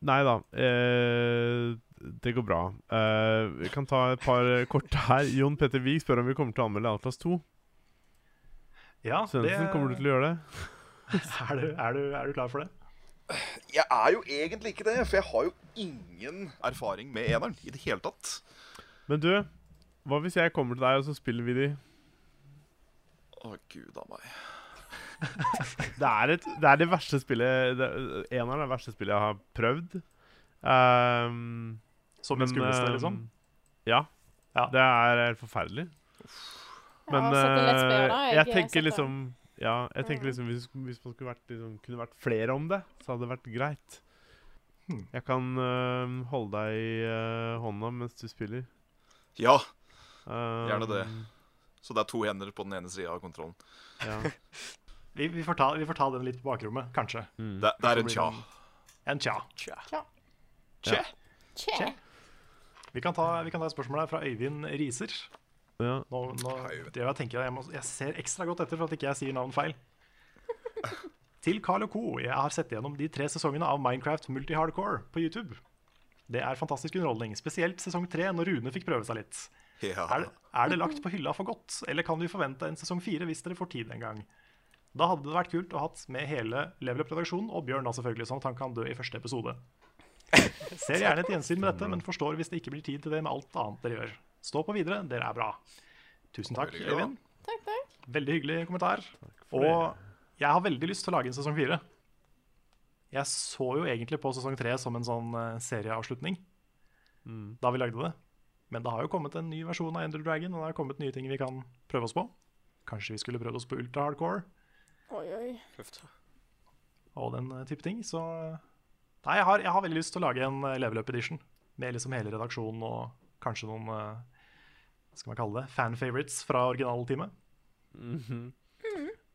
Nei da. Eh, det går bra. Eh, vi kan ta et par korte her. Jon Petter Wiig spør om vi kommer til å anmelde Atlas 2. Ja, det, Svendsen, kommer du til å gjøre det? er, du, er, du, er du klar for det? Jeg er jo egentlig ikke det, for jeg har jo ingen erfaring med eneren i det hele tatt. Men du, hva hvis jeg kommer til deg, og så spiller vi de? Å, gud a meg. Det er, et, det er det verste spillet det, En av de verste spillet jeg har prøvd. Um, Som en skumleste, ehm, liksom? Ja. Ja. Det er helt forferdelig. Men har sett en Let's Player, eh, jeg, tenker liksom Ja, jeg tenker Mm. liksom hvis, hvis man skulle vært, liksom, kunne vært flere om det, så hadde det vært greit. Hmm. Jeg kan uh, holde deg i uh, hånda mens du spiller. Ja, Gjerne det. Så det er to hender på den ene sida av kontrollen. Ja. Vi, vi, får ta, vi får ta den litt på bakrommet, kanskje. Mm. Det, det er en tja. Tja. En tja. Tja. Tje. Tje. Vi kan ta, vi kan ta et spørsmål her fra Øyvind Riser. ja. Nå, nå det jeg, tenker, jeg, må, jeg ser ekstra godt etter for at ikke jeg sier navn feil. Til Carl og Co. Jeg har sett gjennom de tre sesongene av Minecraft Multi-Hardcore på YouTube. Det er fantastisk underholdning, spesielt sesong tre, når Rune fikk prøve seg litt. Ja. Er det, er det lagt på hylla for godt, eller kan vi forvente en sesong fire hvis dere får tid en gang? Da hadde det vært kult å ha hatt med hele Level Up-redaksjonen, og Bjørn da selvfølgelig, sånn at han kan dø i første episode. Ser gjerne et gjensyn med dette, men forstår hvis det ikke blir tid til det med alt annet dere gjør. Stå på videre, dere er bra. Tusen takk. Øyvind. Takk, takk. Veldig hyggelig kommentar. Og jeg har veldig lyst til å lage en sesong fire. Jeg så jo egentlig på sesong tre som en sånn eh, serieavslutning Mm. da vi lagde det. Men det har jo kommet en ny versjon av Ender Dragon, og det har kommet nye ting vi kan prøve oss på. Kanskje vi skulle prøvd oss på ultra hardcore Oi, oi. Og den eh, type ting. Så Nei, jeg har, jeg har veldig lyst til å lage en eh, level up edition med liksom hele redaksjonen og kanskje noen eh, Hva skal man kalle det? Fan favorites fra originalteamet. Mhm.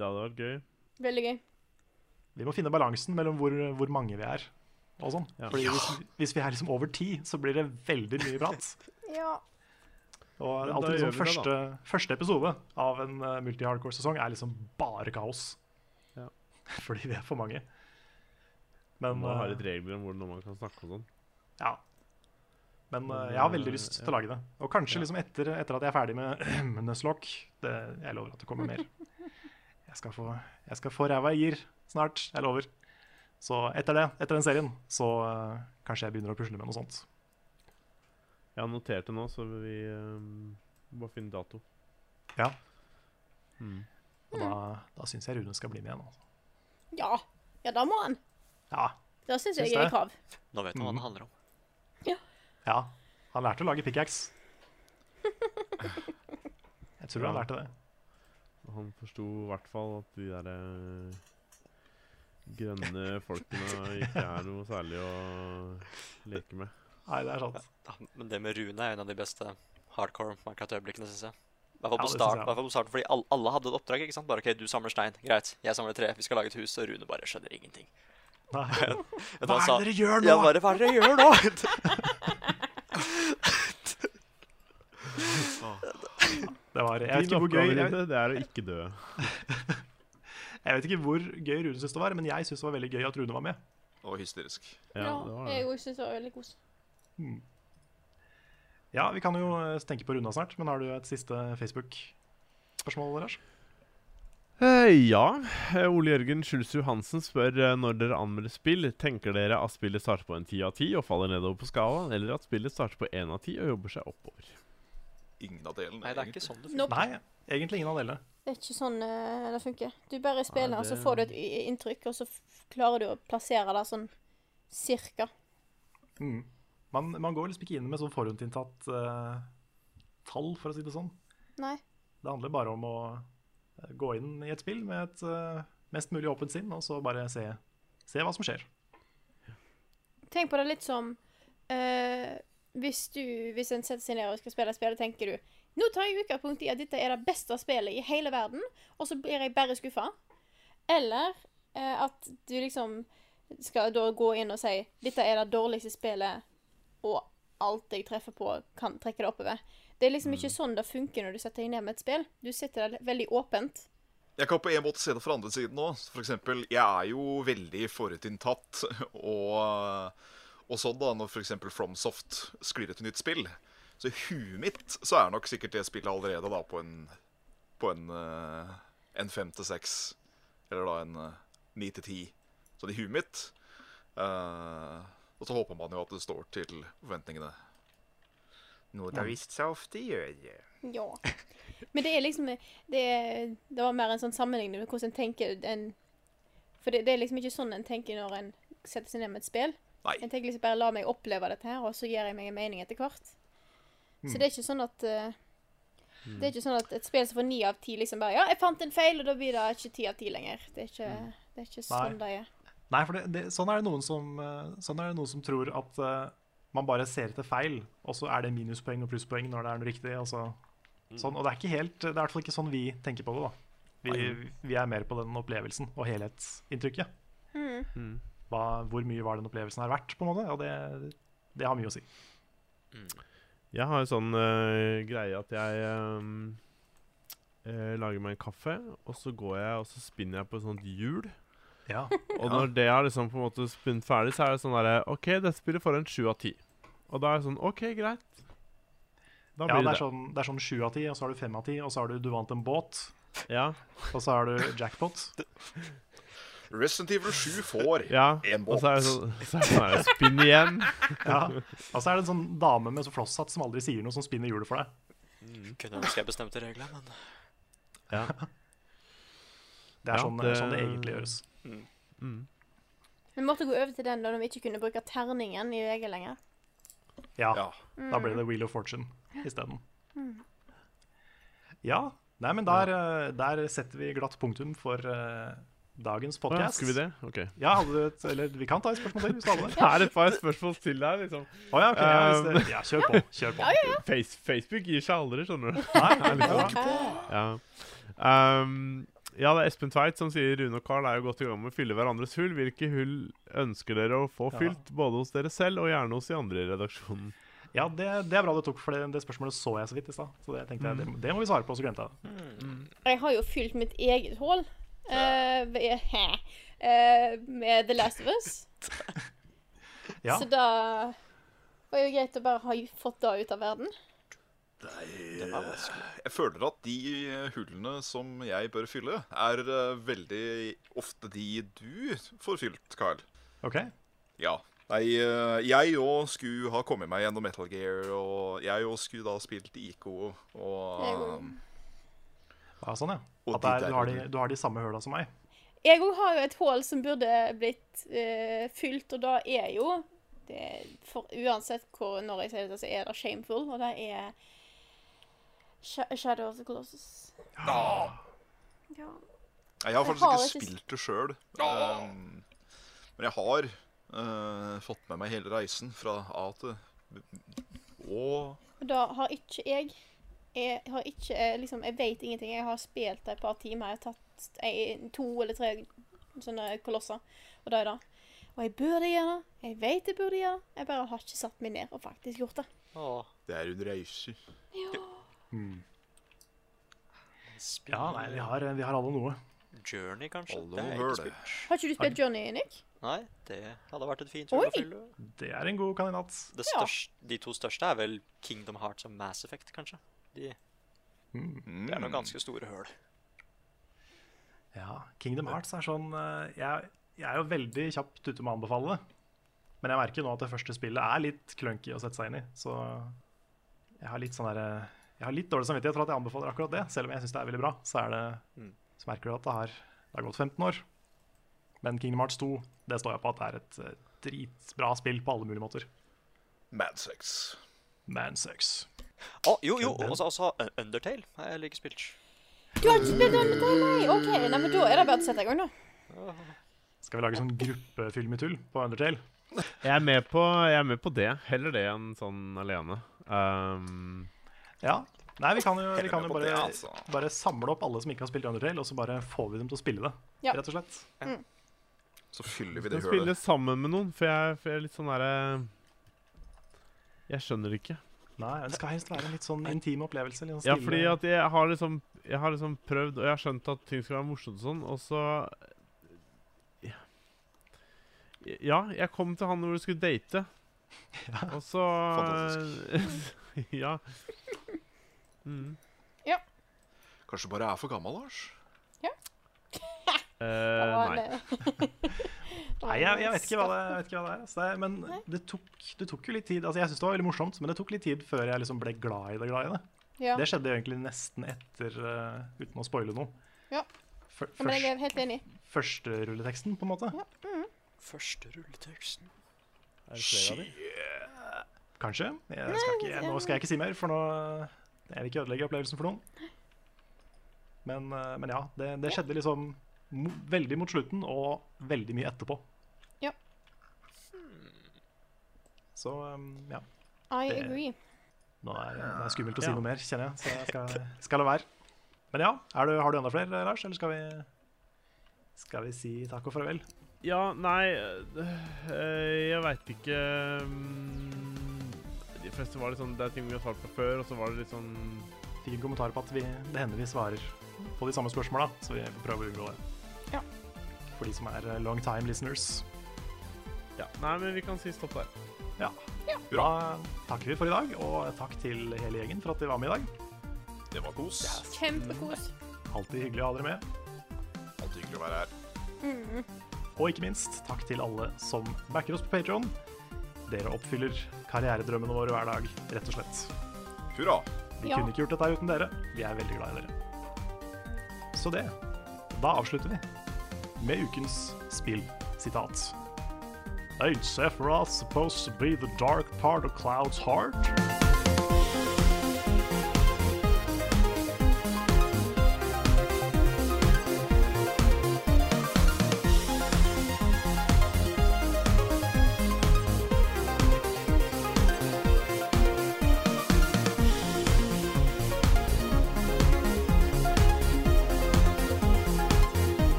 Det hadde vært gøy. Veldig gøy. Vi må finne balansen mellom hvor, hvor mange vi er. Og sånn. Ja. Fordi hvis, hvis vi er liksom over ti, så blir det veldig mye prat. Ja. Og alltid liksom vi det, første, første episode av en uh, multi-hardcore-sesong er liksom bare kaos. Ja. Fordi vi er for mange. Men Man må ha uh, litt regler om hvordan man kan snakke og sånn. ja. Men uh, jeg har veldig lyst til å lage det. Og kanskje Ja. liksom etter, etter at jeg er ferdig med Nuzlocke det, Jeg lover at det kommer mer. Jeg skal få, jeg skal få ræva i gir snart. Jeg lover. Så etter det, etter den serien, så uh, kanskje jeg begynner å pusle med noe sånt. Jeg har notert det nå, så vi um, bare finne dato. Ja. Mm. Og da, da syns jeg Rune skal bli med igjen. Altså. Ja. Ja, da må han. Ja, Da syns jeg jeg er i krav. Nå vet du hva Mhm. det handler om. ja. Han lærte å lage pickaxe. Jeg tror han lærte det. Han forsto i hvert fall at de der eh, grønne folkene ikke er noe særlig å leke med. Nei, det er sant. Ja, men det med Rune er en av de beste hardcore Minecraft-øyeblikkene, syns jeg. I hvert fall på start, fall på starten, fordi alle, alle hadde et oppdrag. ikke sant? Bare OK, du samler stein. Greit. Jeg samler tre. Vi skal lage et hus. Og Rune bare skjønner ingenting. Nei. Hva er det dere gjør nå? Ja, bare hva er det dere gjør nå? Det var, jeg, vet ikke hvor gøy, jeg, det er å ikke dø. jeg vet ikke hvor gøy Rune syntes det var, men jeg syntes det var veldig gøy at Rune var med. Og hysterisk. Ja, Ja, det var det. jeg syns det var veldig kos. Ja, vi kan jo eh, tenke på runda snart, men har du et siste Facebook-spørsmål, Lars? Eh, ja. Eh, Ole Jørgen Schulz Johansen spør eh, når dere anmelder spill, tenker dere at spillet starter på en 10 av 10 og faller nedover på skalaen, eller at spillet starter på én av 10 og jobber seg oppover? Ingen av delene. Nei, det er egentlig. ikke sånn det funker. Nope. Nei, egentlig ingen av delene. Det er ikke sånn uh, det funker. Du bare spiller, og så får du et inntrykk, og så klarer du å plassere det sånn cirka. Mm. Man, man går liksom ikke inn med sånn forhåndsinntatt uh, tall, for å si det sånn. Nei. Det handler bare om å eh, gå inn i et spill med et uh, mest mulig åpent sinn, og så bare se, se hva som skjer. Tenk på det litt som uh, hvis du, hvis en setter seg ned og skal spille et spill, tenker du nå tar jeg utgangspunkt i at dette er det beste spillet i hele verden, og så blir jeg bare skuffa. Eller uh, at du liksom skal da gå inn og si dette er det dårligste spillet, og alt jeg treffer på, kan trekke det oppover. Det er liksom ikke sånn det funker når du setter deg ned med et spill. Du setter der veldig åpent. Jeg kan på en måte se det fra andre siden òg. Eksempel, jeg er jo veldig forutinntatt og, og sånn da, når f.eks. FromSoft sklir et nytt spill. Så i huet mitt så er nok sikkert det spillet allerede da på en på en, eh, en fem til seks. Eller da en eh, ni til ti. Så i huet mitt. Eh, og så håper man jo at det står til forventningene. Noe det vist seg ofte gjør. Ja. Men det er liksom Det, er, det var mer en sånn sammenligning med hvordan en tenker en For det, det er liksom ikke sånn en tenker når en setter seg ned med et spill. Nei. En tenker liksom bare la meg oppleve dette her, og så gir jeg meg en mening etter hvert. Så det er ikke sånn at uh, Det er ikke sånn at et spill som får ni av ti, liksom bare Ja, jeg fant en feil, og da blir det ikke ti av ti lenger. Det er ikke, det er ikke sånn det er. Nei, for det, det, sånn, er det noen som, eh, sånn er det noen som tror at uh, man bare ser etter feil, og så er det minuspoeng og plusspoeng når det er noe riktig. Og, så, sånn, og det er ikke helt, det er i hvert fall ikke sånn vi tenker på det. da. Vi, vi er mer på den opplevelsen og helhetsinntrykket. Mm. Hva, hvor mye var den opplevelsen her verdt, på en måte. Og det, det har mye å si. Jeg har en sånn uh, greie at jeg um, uh, lager meg en kaffe, og så går jeg og så spinner jeg på et sånt hjul. Ja. Og når det har liksom på en måte spunnet ferdig, så er det sånn derre OK, dette spillet får en sju av ti. Og da er det sånn OK, greit. Da Ja, blir det det er sånn det er sånn sju av ti, og så har du fem av ti, og så har du du vant en båt, Ja. og så har du jackpot. Resident Evil 7 får ja. En Og så er det sånn, så er det sånn spinn igjen. Ja. Og så er det en sånn dame med så flosshatt som aldri sier noe, som spinner hjulet for deg. Kunne ønske jeg bestemte reglene, men Ja. Det er Ja, sånn det- sånn det egentlig gjøres. Mm. Vi måtte gå over til den da de vi ikke kunne bruke terningen i VG lenger. Ja, Ja. da ble det Wheel of Fortune isteden. Ja. Nei, men der, eh, der setter vi glatt punktum for uh, dagens podkast. ja, skal vi det? OK. Ja, hadde du et Eller vi kan ta et spørsmål til, hvis du hadde det. Det er et par spørsmål til der, liksom. Å ja, ok. Ja, Um, det, ja, kjør på. Kjør på. Face, Facebook gir seg aldri, skjønner du. Nei, Det er litt ja. sånn. Ja. Um, ja, det er Espen Tveit som sier Rune og Carl er jo godt i gang med å fylle hverandres hull. Hvilke hull ønsker dere å få Ja. fylt, både hos dere selv og gjerne hos de andre i redaksjonen? ja det, det er bra du tok, for det, det spørsmålet så jeg så vidt i stad. Så det tenkte jeg, det, det må vi svare på, så glemte jeg det. Jeg har jo fylt mitt eget hull uh, ved- uh, med The Last of Us. Ja. Så da var jo greit å bare ha fått det ut av verden. Var vanskelig. Jeg føler at de hullene som jeg bør fylle, er eh, veldig ofte de du får fylt, Carl. OK. Ja. Nei, eh, jeg òg skulle ha kommet meg gjennom Metal Gear, og jeg òg skulle da spilt IKO og um, Ja, sånn, ja. Og At er, der du, har de, du har de samme høla som meg. Jeg òg har jo et hull som burde blitt uh, fylt, og da er jo det, for Uansett hvor, når jeg sier det, så er det shameful, og det er Shadow of the Colossus. Ja. ja. Jeg har faktisk ikke spilt det sjøl. Um, men jeg har uh, fått med meg hele reisen fra A til Å da har ikke jeg Jeg har ikke eh, liksom Jeg vet ingenting. Jeg har spilt det et par timer. Jeg har tatt jeg, to eller tre sånne kolosser, og da er det. Og jeg burde gjøre det. Jeg vet jeg burde gjøre det. Jeg bare har ikke satt meg ned og faktisk gjort det. Åh, Det er en reise. Spill Ja, nei, vi har, vi har alle noe. Journey, kanskje? Alle det har jeg ikke spilt. Har ikke du spilt Journey, Nick? Nei, det hadde vært et fint hull å fylle. Det er en god kandidat. Det Ja. de to største er vel Kingdom Hearts og Mass Effect, kanskje. De, Mm. det er Mm. noen ganske store høl. Ja, Kingdom Hearts er sånn eh, jeg, jeg er jo veldig kjapt ute med å anbefale det. Men jeg merker nå at det første spillet er litt clunky å sette seg inn i. Så jeg har litt sånn derre Jeg har litt dårlig samvittighet for at jeg anbefaler akkurat det. Selv om jeg syns det er veldig bra, så er det Mm. Så merker du at det har, det har gått 15 år. Men Kingdom Hearts 2 det står jeg på at det er et eh, dritbra spill på alle mulige måter. Mansex. Mansex. Å, jo, jo, og også, også Un- Undertale har jeg like spilt. Du har ikke spilt Undertale, nei? OK, nei, men da er det bare å sette i gang, da. Skal vi lage sånn gruppefilm i tull på Undertale? Jeg er med på, jeg er med på det. Heller det enn sånn alene. Um, Ja. Nei, vi kan jo, vi kan jo bare, det, bare, altså. bare samle opp alle som ikke har spilt Undertale, og så bare får vi dem til å spille det. Ja. Rett og slett. Så fyller vi det kan spille sammen med noen, for jeg, for jeg er litt sånn derre Jeg skjønner det ikke. Nei, Det skal helst være en litt sånn intim opplevelse. Litt sånn Ja, fordi at jeg har liksom Jeg har liksom prøvd, og jeg har skjønt at ting skal være morsomt og sånn, og så Ja, jeg kom til han hvor du skulle date, Ja. og så Fantastisk. ja. Mm. Kanskje du bare er for gammel, Lars? Ja. uh, nei. eh, Nei, jeg, jeg, vet ikke hva det, jeg vet ikke hva det er. Altså, det, men det tok, det tok jo litt tid. Altså, Jeg syns det var veldig morsomt, men det tok litt tid før jeg liksom ble glad i det. glad i Det Ja. Det skjedde egentlig nesten etter, uh, uten å spoile noe. Ja. Først, Ja, men jeg er helt enig. Første rulleteksten, på en måte. Ja. Første rulleteksten. Er det flere av? Kanskje. Jeg skal ikke, nå skal jeg ikke si mer, for nå jeg vil ikke ødelegge opplevelsen for noen. Men, eh, men ja, det, det skjedde liksom veldig mot slutten, og veldig mye etterpå. Ja. Så um, ja. I Det- agree. Nå er det er skummelt å si Ja. noe mer, kjenner jeg. Så jeg skal, skal la være. Men ja, er du, har du enda flere, Lars? Eller skal vi, skal vi si takk og farvel? Ja, nei øh, Jeg veit ikke De fleste var litt sånn Det er ting vi har svart på før, og så var det litt sånn Fikk en kommentar på at vi, det hender vi svarer på de samme spørsmåla, så vi får prøve å unngå det. Ja. For de som er eh, long time listeners. Ja. Nei, men vi kan si stopp der. Ja. Da takker vi for i dag, og takk til hele gjengen for at de var med i dag. Det var kos. Kjempekos. Alltid hyggelig å ha dere med. Alltid hyggelig å være her. Mm. Og ikke minst takk til alle som backer oss på Patreon. Dere oppfyller karrieredrømmene våre hver dag, rett og slett. Hurra. Vi Ja. kunne ikke gjort dette uten dere. Vi er veldig glad i dere. Så det. Da avslutter vi med ukens spillsitat. Ain't Sephiroth supposed to be the dark part of Cloud's heart?